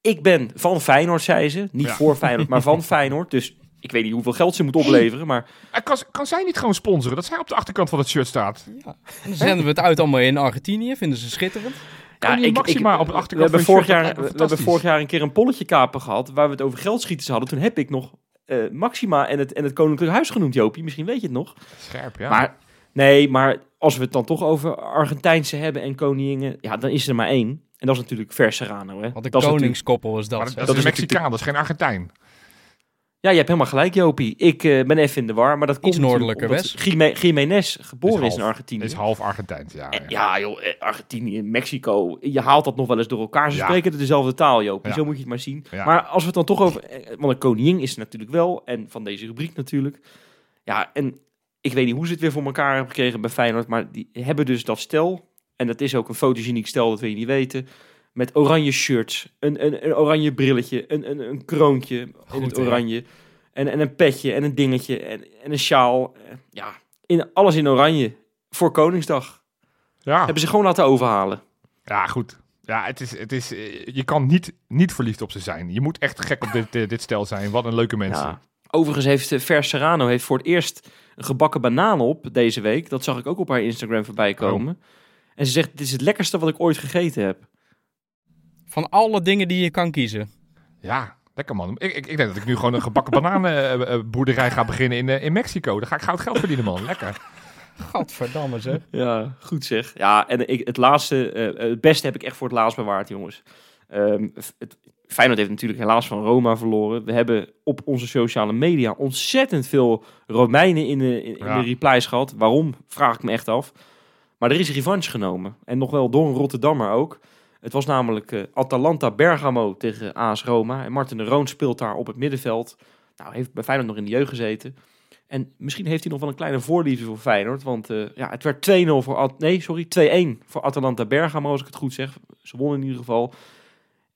ik ben van Feyenoord, zei ze. Niet Ja. voor Feyenoord, maar van Feyenoord. Dus ik weet niet hoeveel geld ze moet opleveren, maar Eh, Kan, kan zij niet gewoon sponsoren? Dat zij op de achterkant van het shirt staat. En dan zenden we het uit allemaal in Argentinië, vinden ze schitterend. Koningin Maxima op de we achterkant hebben, van je vorig jaar, we hebben vorig jaar een keer een polletje kapen gehad, waar we het over geldschieters hadden. Toen heb ik nog eh, Maxima en het, en het Koninklijk Huis genoemd, Joopie. Misschien weet je het nog. Scherp, ja. Maar nee, maar als we het dan toch over Argentijnse hebben en koningen, ja, dan is er maar één. En dat is natuurlijk Ver Serrano. Hè? Want een dat is koningskoppel is dat. Maar dat, dat is is een Mexicaan, dat is geen Argentijn. Ja, je hebt helemaal gelijk, Jopie. Ik eh, ben even in de war, maar dat komt natuurlijk noordelijker, Wes. Jiménez geboren is, half. in Argentinië. is half Argentijns, ja. En ja. ja, joh, eh, Argentinië, Mexico, je haalt dat nog wel eens door elkaar. Ze Ja. spreken dezelfde taal, Jopie. Ja. Zo moet je het maar zien. Ja. Maar als we het dan toch over... eh, Want een koningin is er natuurlijk wel, en van deze rubriek natuurlijk. Ja, en ik weet niet hoe ze het weer voor elkaar hebben gekregen bij Feyenoord, maar die hebben dus dat stel, en dat is ook een fotogeniek stel, dat wil je niet weten, met oranje shirts, een, een, een oranje brilletje, een, een, een kroontje in het hè? oranje, en, en een petje en een dingetje en, en een sjaal. Eh, Ja, in, alles in oranje voor Koningsdag. Ja. Hebben ze gewoon laten overhalen. Ja, goed. Ja, het is, het is, eh, je kan niet, niet verliefd op ze zijn. Je moet echt gek op dit, eh, dit stel zijn. Wat een leuke mensen. Ja. Overigens heeft eh, Ver Serrano heeft voor het eerst een gebakken banaan op deze week. Dat zag ik ook op haar Instagram voorbij komen. En ze zegt, dit is het lekkerste wat ik ooit gegeten heb. Van alle dingen die je kan kiezen. Ja, lekker man. Ik, ik, ik denk dat ik nu gewoon een gebakken bananenboerderij ga beginnen in, eh, in Mexico. Dan ga ik goud geld verdienen, man. Lekker. Gadverdamme zeg. Ja, goed zeg. Ja, en ik, het laatste, eh, het beste heb ik echt voor het laatst bewaard, jongens. Ehm, het, Feyenoord heeft natuurlijk helaas van Roma verloren. We hebben op onze sociale media ontzettend veel Romeinen in de, in, in Ja. de replies gehad. Waarom, vraag ik me echt af. Maar er is revanche genomen. En nog wel door een Rotterdammer ook. Het was namelijk eh, Atalanta Bergamo tegen AS Roma. En Martin de Roon speelt daar op het middenveld. Nou, heeft bij Feyenoord nog in de jeugd gezeten. En misschien heeft hij nog wel een kleine voorliefde voor Feyenoord. Want eh, ja, het werd 2-0 voor... At- nee, sorry, 2-1 voor Atalanta Bergamo, als ik het goed zeg. Ze wonnen in ieder geval.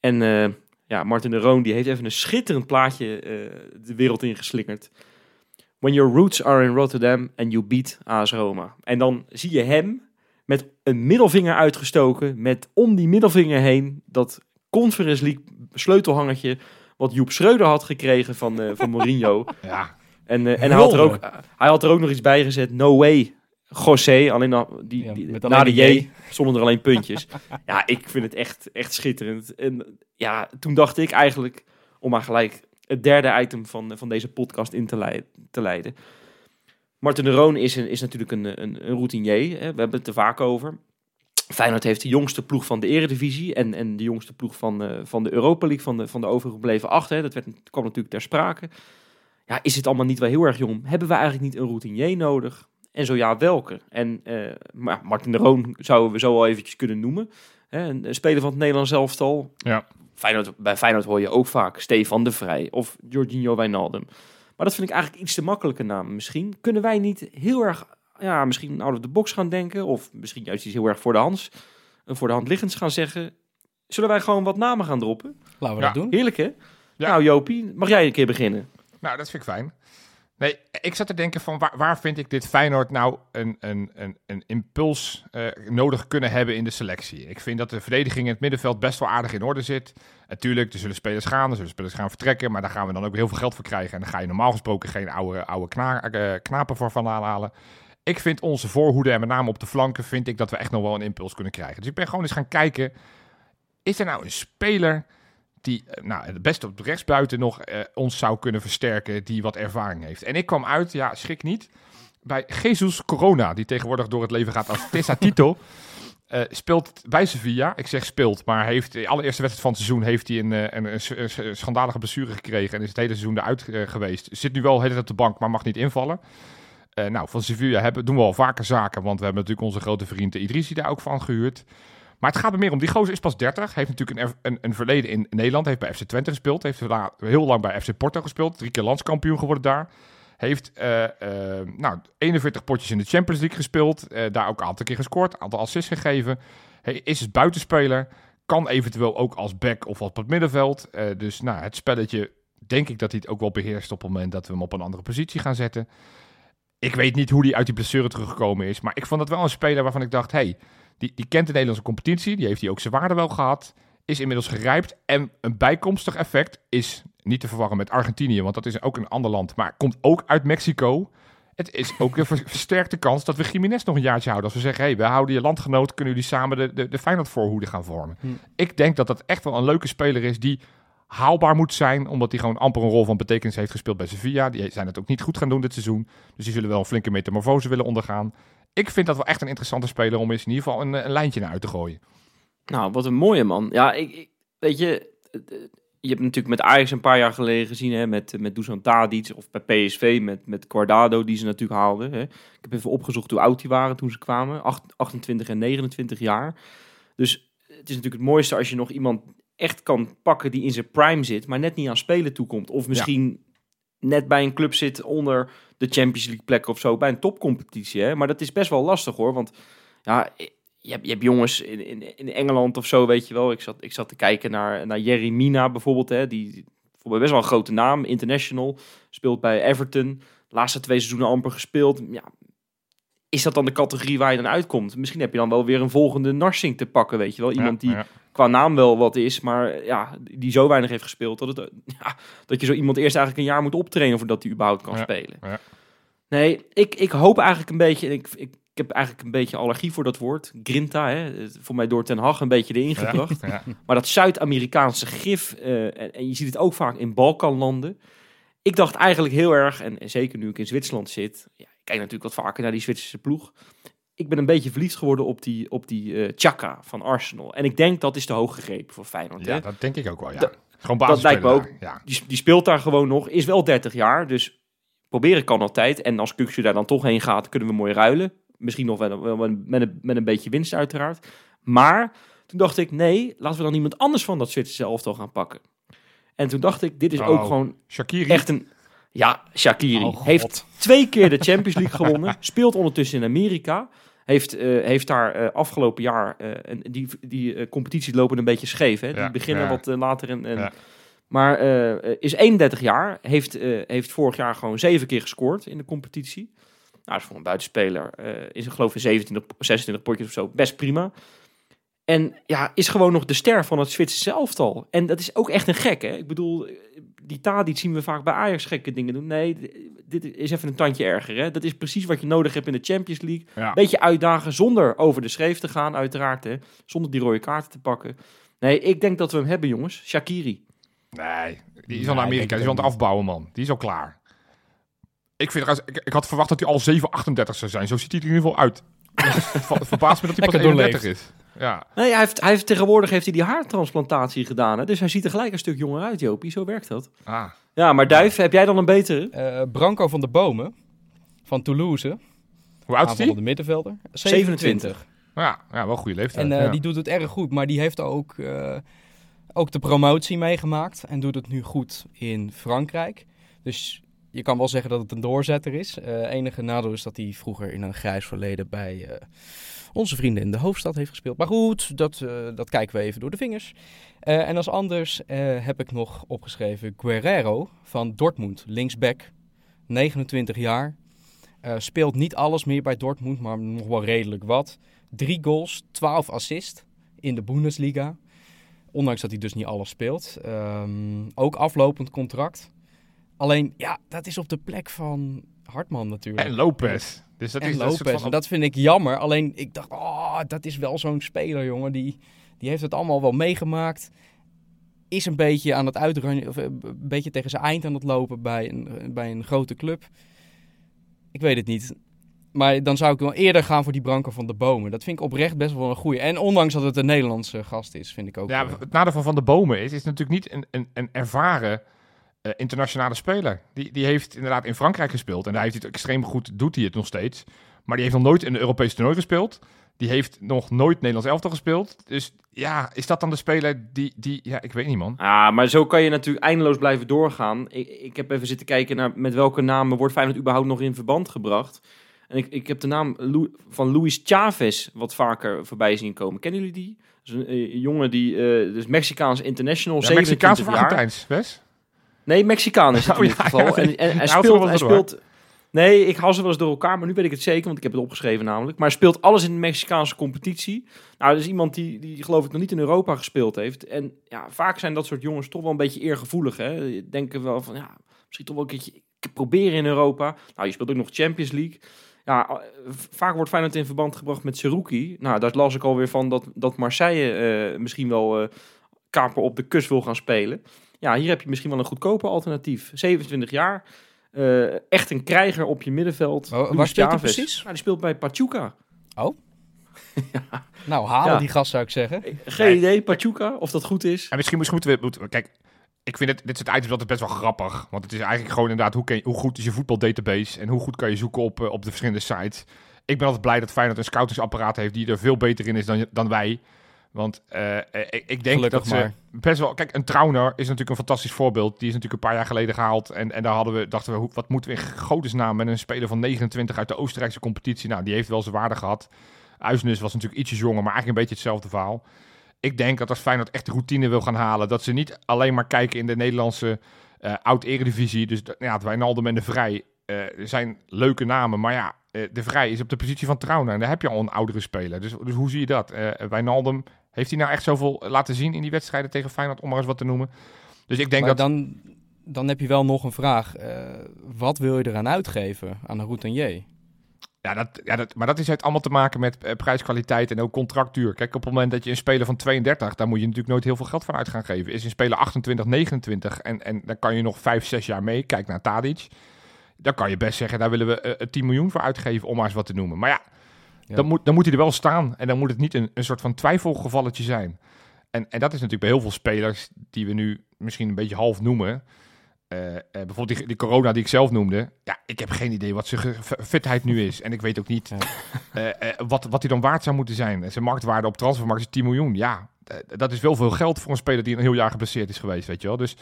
En eh, ja, Martin de Roon die heeft even een schitterend plaatje de wereld ingeslingerd. When your roots are in Rotterdam and you beat AS Roma. En dan zie je hem met een middelvinger uitgestoken, met om die middelvinger heen dat Conference League sleutelhangertje wat Joep Schreuder had gekregen van, eh, van Mourinho. Ja, En, eh, en hij, had er ook, hij had er ook nog iets bij gezet. No way, José. Alleen die, Ja, die, met na de J J. stonden er alleen puntjes. ja, ik vind het echt, echt schitterend. En ja, toen dacht ik eigenlijk, om maar gelijk het derde item van, van deze podcast in te, leiden. Te leiden. Martin de Roon is, een, is natuurlijk een, een, een routinier. Hè. We hebben het er vaak over. Feyenoord heeft de jongste ploeg van de eredivisie en, en de jongste ploeg van, eh, van de Europa League, van de, van de overgebleven acht. Hè. Dat werd, kwam natuurlijk ter sprake. ja, is het allemaal niet wel heel erg jong? Hebben we eigenlijk niet een routinier nodig? En zo ja, welke? En eh, maar Martin de Roon zouden we zo al eventjes kunnen noemen. Hè, een, een speler van het Nederlands elftal. Ja. Feyenoord, bij Feyenoord hoor je ook vaak Stefan de Vrij of Jorginho Wijnaldum. Maar dat vind ik eigenlijk iets te makkelijke naam. Misschien kunnen wij niet heel erg, ja, misschien out of the box gaan denken. Of misschien juist iets heel erg voor de hand, eh, voor de hand liggends gaan zeggen. Zullen wij gewoon wat namen gaan droppen? Laten we Ja. dat doen. Heerlijk hè? Ja. Nou Jopie, mag jij een keer beginnen? Nou, dat vind ik fijn. Nee, ik zat te denken van waar, waar vind ik dit Feyenoord nou een, een, een, een impuls eh, nodig kunnen hebben in de selectie. Ik vind dat de verdediging in het middenveld best wel aardig in orde zit. Natuurlijk, er zullen spelers gaan, er zullen spelers gaan vertrekken, maar daar gaan we dan ook heel veel geld voor krijgen. En daar ga je normaal gesproken geen oude, oude eh, knapen voor van aanhalen. Ik vind onze voorhoede en met name op de flanken vind ik dat we echt nog wel een impuls kunnen krijgen. Dus ik ben gewoon eens gaan kijken, is er nou een speler die eh, nou, het beste op rechtsbuiten nog eh, ons zou kunnen versterken, die wat ervaring heeft. En ik kwam uit, ja, schrik niet, bij Jesus Corona, die tegenwoordig door het leven gaat als Tessa Tito. Eh, speelt bij Sevilla. Ik zeg speelt, maar heeft de allereerste wedstrijd van het seizoen heeft hij een, een, een, een, een schandalige blessure gekregen en is het hele seizoen eruit geweest. Zit nu wel heel op de bank, maar mag niet invallen. Nou, van Sevilla hebben, doen we al vaker zaken, want we hebben natuurlijk onze grote vriend Idrissi daar ook van gehuurd. Maar het gaat er meer om. Die gozer is pas 30. Heeft natuurlijk een, een, een verleden in Nederland. Heeft bij FC Twente gespeeld. Heeft heel lang bij FC Porto gespeeld. Drie keer landskampioen geworden daar. Heeft eh, eh, nou, 41 potjes in de Champions League gespeeld. eh, daar ook een aantal keer gescoord. Een aantal assists gegeven. Hij is dus buitenspeler. Kan eventueel ook als back of op het middenveld. Dus nou, het spelletje denk ik dat hij het ook wel beheerst op het moment dat we hem op een andere positie gaan zetten. Ik weet niet hoe hij uit die blessure teruggekomen is. Maar ik vond het wel een speler waarvan ik dacht... Hey, die, die kent de Nederlandse competitie. Die heeft hij ook zijn waarde wel gehad. Is inmiddels gerijpt. En een bijkomstig effect is niet te verwarren met Argentinië. Want dat is ook een ander land. Maar komt ook uit Mexico. Het is ook een ver- versterkte kans dat we Jiménez nog een jaartje houden. Als we zeggen, hey, we houden je landgenoot. Kunnen jullie samen de, de, de Feyenoord voorhoede gaan vormen. Hm. Ik denk dat dat echt wel een leuke speler is die haalbaar moet zijn. Omdat hij gewoon amper een rol van betekenis heeft gespeeld bij Sevilla. Die zijn het ook niet goed gaan doen dit seizoen. Dus die zullen wel een flinke metamorfose willen ondergaan. Ik vind dat wel echt een interessante speler om eens in ieder geval een, eh, een lijntje naar uit te gooien. Nou, wat een mooie man. Ja, ik, weet je, eh, je hebt natuurlijk met Ajax een paar jaar geleden gezien, hè, met, met Dusan Tadic, of bij PSV met, met Guardado, die ze natuurlijk haalden. Hè. Ik heb even opgezocht hoe oud die waren toen ze kwamen, Acht- 28 en 29 jaar. Dus het is natuurlijk het mooiste als je nog iemand echt kan pakken die in zijn prime zit, maar net niet aan spelen toekomt. Of misschien net bij een club zit onder de Champions League plek of zo, bij een topcompetitie. Hè. Maar dat is best wel lastig hoor, want ja, je hebt, je hebt jongens in, in, in Engeland of zo, weet je wel. Ik zat, ik zat te kijken naar, naar Jerry Mina bijvoorbeeld. Hè, die voor best wel een grote naam, international. Speelt bij Everton. Laatste twee seizoenen amper gespeeld. Ja, is dat dan de categorie waar je dan uitkomt? Misschien heb je dan wel weer een volgende Narsing te pakken, weet je wel. Iemand die Ja, qua naam wel wat is, maar ja, die zo weinig heeft gespeeld. Dat, het, ja, dat je zo iemand eerst eigenlijk een jaar moet optrainen voordat hij überhaupt kan Ja, spelen. ja. Nee, ik, ik hoop eigenlijk een beetje, ik, ik, ik heb eigenlijk een beetje allergie voor dat woord, grinta, hè, Het- voor mij door Ten Hag een beetje erin gebracht. Maar dat Zuid-Amerikaanse gif, eh, en, en je ziet het ook vaak in Balkanlanden. Ik dacht eigenlijk heel erg, en, en zeker nu ik in Zwitserland zit, ja, ik kijk natuurlijk wat vaker naar die Zwitserse ploeg. Ik ben een beetje verliefd geworden op die, op die eh Chaka van Arsenal. En ik denk dat is te hoog gegrepen voor Feyenoord. hè? Ja, dat denk ik ook wel, ja. Dat- Gewoon dat lijkt me ook. Ja. Die, die speelt daar gewoon nog, is wel 30 jaar, dus proberen kan altijd. En als Kuksje daar dan toch heen gaat, kunnen we mooi ruilen. Misschien nog wel, wel met, een, met een beetje winst uiteraard. Maar toen dacht ik, nee, laten we dan iemand anders van dat Zwitserse elftal gaan pakken. En toen dacht ik, dit is ook Oh. gewoon Shakiri. echt een... Ja, Shakiri Oh, heeft twee keer de Champions League gewonnen. Speelt ondertussen in Amerika. Heeft, eh, heeft daar eh, afgelopen jaar... eh, en die die competities lopen een beetje scheef. Hè? Die Ja, beginnen ja. wat later. En, en, Ja. Maar is 31 jaar. Heeft, heeft vorig jaar gewoon zeven keer gescoord in de competitie. Nou, is voor een buitenspeler. is er geloof ik 27, 26 potjes of zo. Best prima. En ja, is gewoon nog de ster van het Zwitserse elftal. En dat is ook echt een gek, hè? Ik bedoel, die Tadic zien we vaak bij Ajax gekke dingen doen. Nee, dit is even een tandje erger, hè? Dat is precies wat je nodig hebt in de Champions League. Ja. Beetje uitdagen zonder over de schreef te gaan, uiteraard, hè? Zonder die rode kaarten te pakken. Nee, ik denk dat we hem hebben, jongens. Shakiri. Nee, die is al naar ik Amerika. Die is aan het afbouwen, man. Die is al klaar. Ik, vind, ik, ik had verwacht dat hij al 738 zou zijn. Zo ziet hij er in ieder geval uit. Ver- Verbaast me dat hij pas Lekker 31 is. Ja. Nee, hij heeft, hij heeft tegenwoordig heeft hij die haartransplantatie gedaan, hè? Dus hij ziet er gelijk een stuk jonger uit, Jopie. Zo werkt dat. Ah. Ja, maar Duif, heb jij dan een betere? Eh, Branco van der Bomen van Toulouse. Hoe oud is die? Aanvallende middenvelder. 27. Ja, ja, wel een goede leeftijd. En eh, ja. die doet het erg goed, maar die heeft ook, eh, ook de promotie meegemaakt. En doet het nu goed in Frankrijk. Dus je kan wel zeggen dat het een doorzetter is. Eh enige nadeel is dat hij vroeger in een grijs verleden bij eh, onze vrienden in de hoofdstad heeft gespeeld. Maar goed, dat, eh, dat kijken we even door de vingers. En als anders heb ik nog opgeschreven Guerrero van Dortmund, linksback. 29 jaar. Speelt niet alles meer bij Dortmund, maar nog wel redelijk wat. Drie goals, 12 assists in de Bundesliga. Ondanks dat hij dus niet alles speelt. Ehm, ook aflopend contract. Alleen, ja, dat is op de plek van Hartman natuurlijk. En Lopez. Dus dat En is Lopez. van- En dat vind ik jammer. Alleen, ik dacht, oh, dat is wel zo'n speler, jongen. Die, die heeft het allemaal wel meegemaakt. Is een beetje aan het uitrunnen, of eh, een beetje tegen zijn eind aan het lopen bij een, bij een grote club. Ik weet het niet. Maar dan zou ik wel eerder gaan voor die Branco van de Bomen. Dat vind ik oprecht best wel een goeie. En ondanks dat het een Nederlandse gast is, vind ik ook... Ja, eh, het nadeel van Van de Bomen is, is natuurlijk niet een, een, een ervaren eh, internationale speler. Die, die heeft inderdaad in Frankrijk gespeeld en daar heeft hij het extreem goed, doet hij het nog steeds. Maar die heeft nog nooit in een Europees toernooi gespeeld. Die heeft nog nooit Nederlands elftal gespeeld. Dus ja, is dat dan de speler die, die ja, ik weet niet man. Ja, maar zo kan je natuurlijk eindeloos blijven doorgaan. Ik, ik heb even zitten kijken naar met welke namen wordt Feyenoord überhaupt nog in verband gebracht. En ik, ik heb de naam van Luis Chavez wat vaker voorbij zien komen. Kennen jullie die? Dat is een eh, jongen die, eh dus Mexicaans international, Ja, 27 Mexicaans of. Argentijns, Wes? Nee, Mexicaan is het Oh, in ieder geval. ja, en, en hij speelt, hij speelt... Nee, ik haal ze wel eens door elkaar, maar nu weet ik het zeker, want ik heb het opgeschreven namelijk. Maar hij speelt alles in de Mexicaanse competitie. Nou, dat is iemand die, die geloof ik nog niet in Europa gespeeld heeft. En ja, vaak zijn dat soort jongens toch wel een beetje eergevoelig. Hè? Denken wel van, ja, misschien toch wel een keertje proberen in Europa. Nou, je speelt ook nog Champions League. Ja, eh, vaak wordt Feyenoord in verband gebracht met Seruki. Nou, daar las ik alweer van dat, dat Marseille eh, misschien wel eh, kaper op de kust wil gaan spelen. Ja, hier heb je misschien wel een goedkoper alternatief. 27 jaar, eh, echt een krijger op je middenveld. Waar- waar speelt hij precies? Nou, die speelt bij Pachuca. nou, halen Ja. die gast zou ik zeggen. Geen idee, Pachuca, of dat goed is. En misschien, misschien moeten we... moeten we- Kijk, ik vind het, dit soort items altijd best wel grappig. Want het is eigenlijk gewoon inderdaad, hoe, ken je- hoe goed is je voetbaldatabase? En hoe goed kan je zoeken op, eh, op de verschillende sites? Ik ben altijd blij dat Feyenoord een scoutingsapparaat heeft die er veel beter in is dan, dan wij. Want eh, eh, ik, ik denk Gelukkig dat ze maar. best wel... Kijk, een Trauner is natuurlijk een fantastisch voorbeeld. Die is natuurlijk een paar jaar geleden gehaald. En, en daar hadden we, dachten we, hoe, wat moeten we in godesnaam met een speler van 29 uit de Oostenrijkse competitie? Nou, die heeft wel zijn waarde gehad. Uisnes was natuurlijk ietsjes jonger, maar eigenlijk een beetje hetzelfde verhaal. Ik denk dat als Feyenoord echt routine wil gaan halen, dat ze niet alleen maar kijken in de Nederlandse eh oud-eredivisie. Dus ja, Wijnaldum en de Vrij zijn leuke namen, maar ja, de Vrij is op de positie van Trauner en daar heb je al een oudere speler. Dus, dus hoe zie je dat? Wijnaldum, heeft hij nou echt zoveel laten zien in die wedstrijden tegen Feyenoord, om maar eens wat te noemen? Dus ik denk maar dat... dan, dan heb je wel nog een vraag. Eh, wat wil je eraan uitgeven aan een routinier? Ja, dat, ja dat, maar dat is heeft allemaal te maken met eh, prijskwaliteit en ook contractduur. Kijk, op het moment dat je een speler van 32, daar moet je natuurlijk nooit heel veel geld van uit gaan geven. Is een speler 28, 29 en, en dan kan je nog 5, 6 jaar mee. Kijk naar Tadic. Dan kan je best zeggen, daar willen we eh, 10 miljoen voor uitgeven, om maar eens wat te noemen. Maar ja, Ja. Dan, moet, dan moet hij er wel staan. En dan moet het niet een, een soort van twijfelgevalletje zijn. En, en dat is natuurlijk bij heel veel spelers die we nu misschien een beetje half noemen. Eh, eh, bijvoorbeeld die, die corona die ik zelf noemde. Ja, ik heb geen idee wat zijn fitheid nu is. En ik weet ook niet Ja. eh, wat, wat hij dan waard zou moeten zijn. Zijn marktwaarde op transfermarkt is 10 miljoen. Ja, dat is wel veel geld voor een speler die een heel jaar geblesseerd is geweest, weet je wel. Dus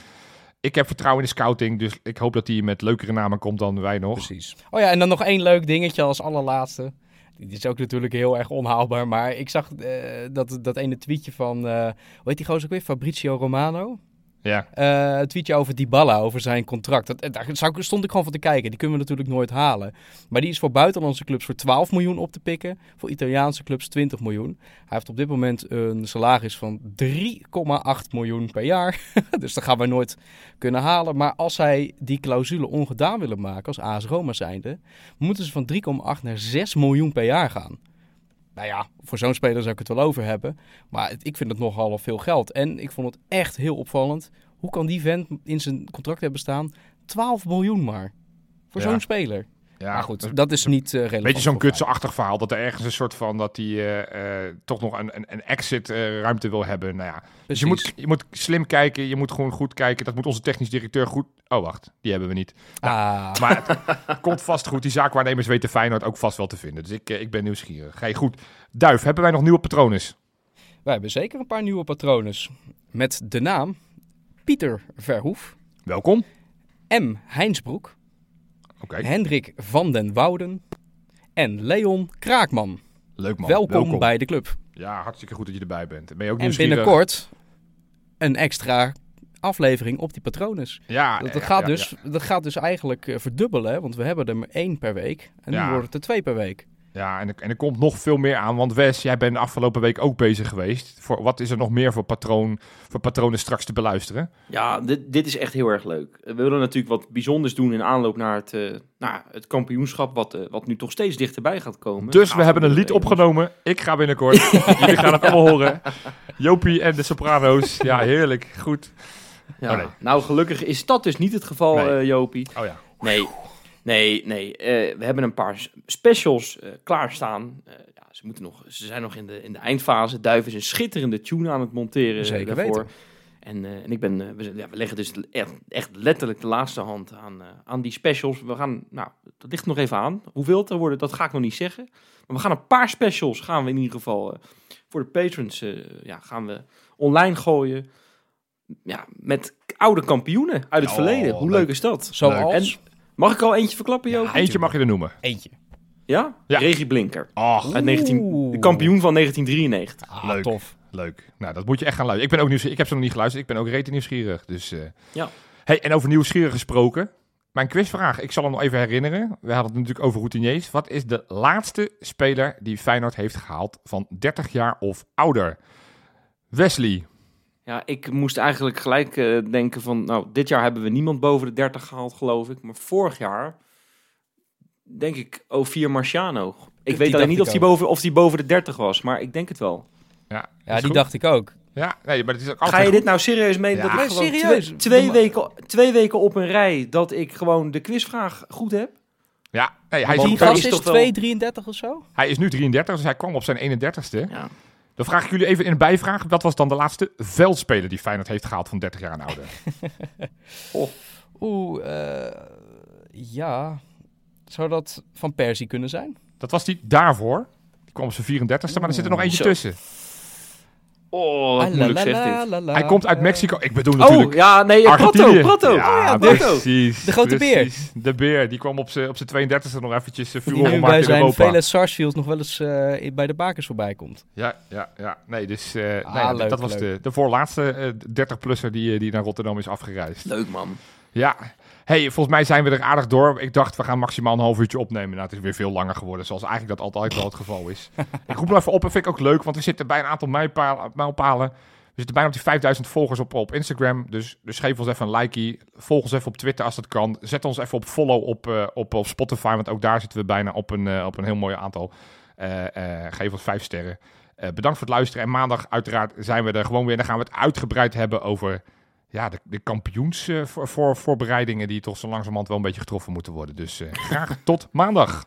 ik heb vertrouwen in de scouting. Dus ik hoop dat hij met leukere namen komt dan wij nog. Precies. Oh ja, en dan nog één leuk dingetje als allerlaatste. Dit is ook natuurlijk heel erg onhaalbaar, maar ik zag eh, dat, dat ene tweetje van, eh hoe heet die gozer ook weer? Fabrizio Romano. Ja. Een tweetje over Dybala, over zijn contract. Dat, eh, daar stond ik gewoon van te kijken. Die kunnen we natuurlijk nooit halen. Maar die is voor buitenlandse clubs voor 12 miljoen op te pikken. Voor Italiaanse clubs 20 miljoen. Hij heeft op dit moment een salaris van 3,8 miljoen per jaar. dus dat gaan we nooit kunnen halen. Maar als zij die clausule ongedaan willen maken, als AS Roma zijnde, moeten ze van 3,8 naar 6 miljoen per jaar gaan. Nou ja, voor zo'n speler zou ik het wel over hebben. Maar het- ik vind het nogal veel geld. En ik vond het echt heel opvallend. Hoe kan die vent in zijn contract hebben staan 12 miljoen maar? Voor Ja. zo'n speler. Ja, maar goed, dat- is niet eh relevant. Weet je, zo'n kutse-achtig verhaal, dat er ergens een soort van, dat hij eh, eh, toch nog een, een, een exit-ruimte wil hebben. Nou ja, dus je moet, je moet slim kijken, je moet gewoon goed kijken. Dat moet onze technisch directeur goed... Oh, wacht, die hebben we niet. Ah, Maar het komt vast goed. Die zaakwaarnemers weten Feyenoord ook vast wel te vinden. Dus ik, ik ben nieuwsgierig. Hey, goed. Duif, hebben wij nog nieuwe patronen? wij hebben zeker een paar nieuwe patronen. Met de naam Pieter Verhoef, Welkom. M. Heinsbroek, Hendrik van den Wouden en Leon Kraakman. leuk man. welkom, bij de club. Ja, hartstikke goed dat je erbij bent. Ben je ook En binnenkort een extra aflevering op die patronen. Ja, Dat, dat, ja, gaat ja, dus, ja. dat gaat dus eigenlijk eh, verdubbelen, want we hebben er maar één per week. En nu wordt het er twee per week. Ja, en, er- en er komt nog veel meer aan. Want Wes, jij bent de afgelopen week ook bezig geweest. Voor, wat is er nog meer voor, patroon, voor patronen straks te beluisteren? Ja, dit, dit is echt heel erg leuk. We willen natuurlijk wat bijzonders doen in aanloop naar het, nou, het kampioenschap, wat, eh, wat nu toch steeds dichterbij gaat komen. Dus we hebben een lied opgenomen. Ik ga binnenkort. Jullie gaan het allemaal horen. Jopie en de Soprano's. Ja, heerlijk. Goed. Ja. Oh, nee. Nou, gelukkig is dat dus niet het geval, Nee. eh, Jopie. Oh ja. Nee, nee, nee. Eh, we hebben een paar specials eh, klaarstaan. Eh, ja, ze, moeten nog, ze zijn nog in de, in de eindfase. Duif is een schitterende tune aan het monteren Zeker daarvoor. weten. En, en ik ben, we, ja, we leggen dus echt, echt letterlijk de laatste hand aan, aan die specials. We gaan, nou, dat ligt nog even aan. Hoeveel er worden, dat ga ik nog niet zeggen. Maar we gaan een paar specials, gaan we in ieder geval voor de patrons, ja, gaan we online gooien. Ja, met oude kampioenen uit het Oh, verleden. Hoe leuk. leuk is dat? Zoals Mag ik al eentje verklappen, Joop? Ja, eentje mag je er noemen. eentje. Ja? Ja. Regie Blinker. Oh, Uit 19, Oeh. de kampioen van 1993. Ah, Leuk. tof. leuk. Nou, dat moet je echt gaan luisteren. Ik ben ook nieuwsgierig. Ik heb ze nog niet geluisterd. Ik ben ook rete nieuwsgierig. Dus, eh. Ja. Hey, en over nieuwsgierig gesproken. Mijn quizvraag. Ik zal hem nog even herinneren. We hadden het natuurlijk over routiniers. Wat is de laatste speler die Feyenoord heeft gehaald van 30 jaar of ouder? Wesley. Ja, ik moest eigenlijk gelijk eh, denken van... Nou, dit jaar hebben we niemand boven de 30 gehaald, geloof ik. Maar vorig jaar denk ik Ovier Marciano. Ik weet alleen niet of die, ook. boven, of die boven de 30 was, maar ik denk het wel. Ja, Ja, die goed. dacht ik ook. Ja, nee, maar het is ook Ga altijd je dit nou serieus menen? Ja. dat ik serieus. Twee, weken, twee weken op een rij dat ik gewoon de quizvraag goed heb? Ja, nee, hij, is, gast is is toch wel- 2,33 of zo? hij is nu 33, dus hij kwam op zijn 31ste. Ja. Dan vraag ik jullie even in een bijvraag. Wat was dan de laatste veldspeler die Feyenoord heeft gehaald van 30 jaar en ouder? Oeh, eh, ja. Zou dat Van Persie kunnen zijn? Dat was die daarvoor. Die kwam op zijn 34ste, maar er zit er nog eentje Zo. tussen. Oh, wat Ah, moeilijk la, la, zegt la, dit. la, la, Hij komt uit eh, Mexico. Ik bedoel natuurlijk Oh, ja, nee, Argentinië. Prato, Prato. Ja, oh ja, Prato. precies. De grote precies. De beer. Die kwam op zijn op zijn 32e nog eventjes uh, furore maken bij zijn vele Sarsfield nog wel eens eh, bij de bakers voorbij komt. Ja, ja, ja. Nee, dus eh, Ah, nee, leuk, dat was de, de voorlaatste eh, 30-plusser die, eh, die naar Rotterdam is afgereisd. Leuk, man. Ja. Hey, volgens mij zijn we er aardig door. Ik dacht, we gaan maximaal een half uurtje opnemen. Nou, het is weer veel langer geworden, zoals eigenlijk dat altijd wel het geval is. ik roep nog even op, dat vind ik ook leuk, want we zitten bij een aantal mijlpalen. We zitten bijna op die 5000 volgers op, op Instagram. Dus, dus geef ons even een likeie. Volg ons even op Twitter als dat kan. Zet ons even op follow op, eh, op, op Spotify, want ook daar zitten we bijna op een, eh, op een heel mooi aantal. Eh, geef ons vijf sterren. Bedankt voor het luisteren. En maandag uiteraard zijn we er gewoon weer. Dan gaan we het uitgebreid hebben over ja, de, de kampioens eh, voor, voor, voorbereidingen die toch zo langzamerhand wel een beetje getroffen moeten worden. Dus eh, graag tot maandag.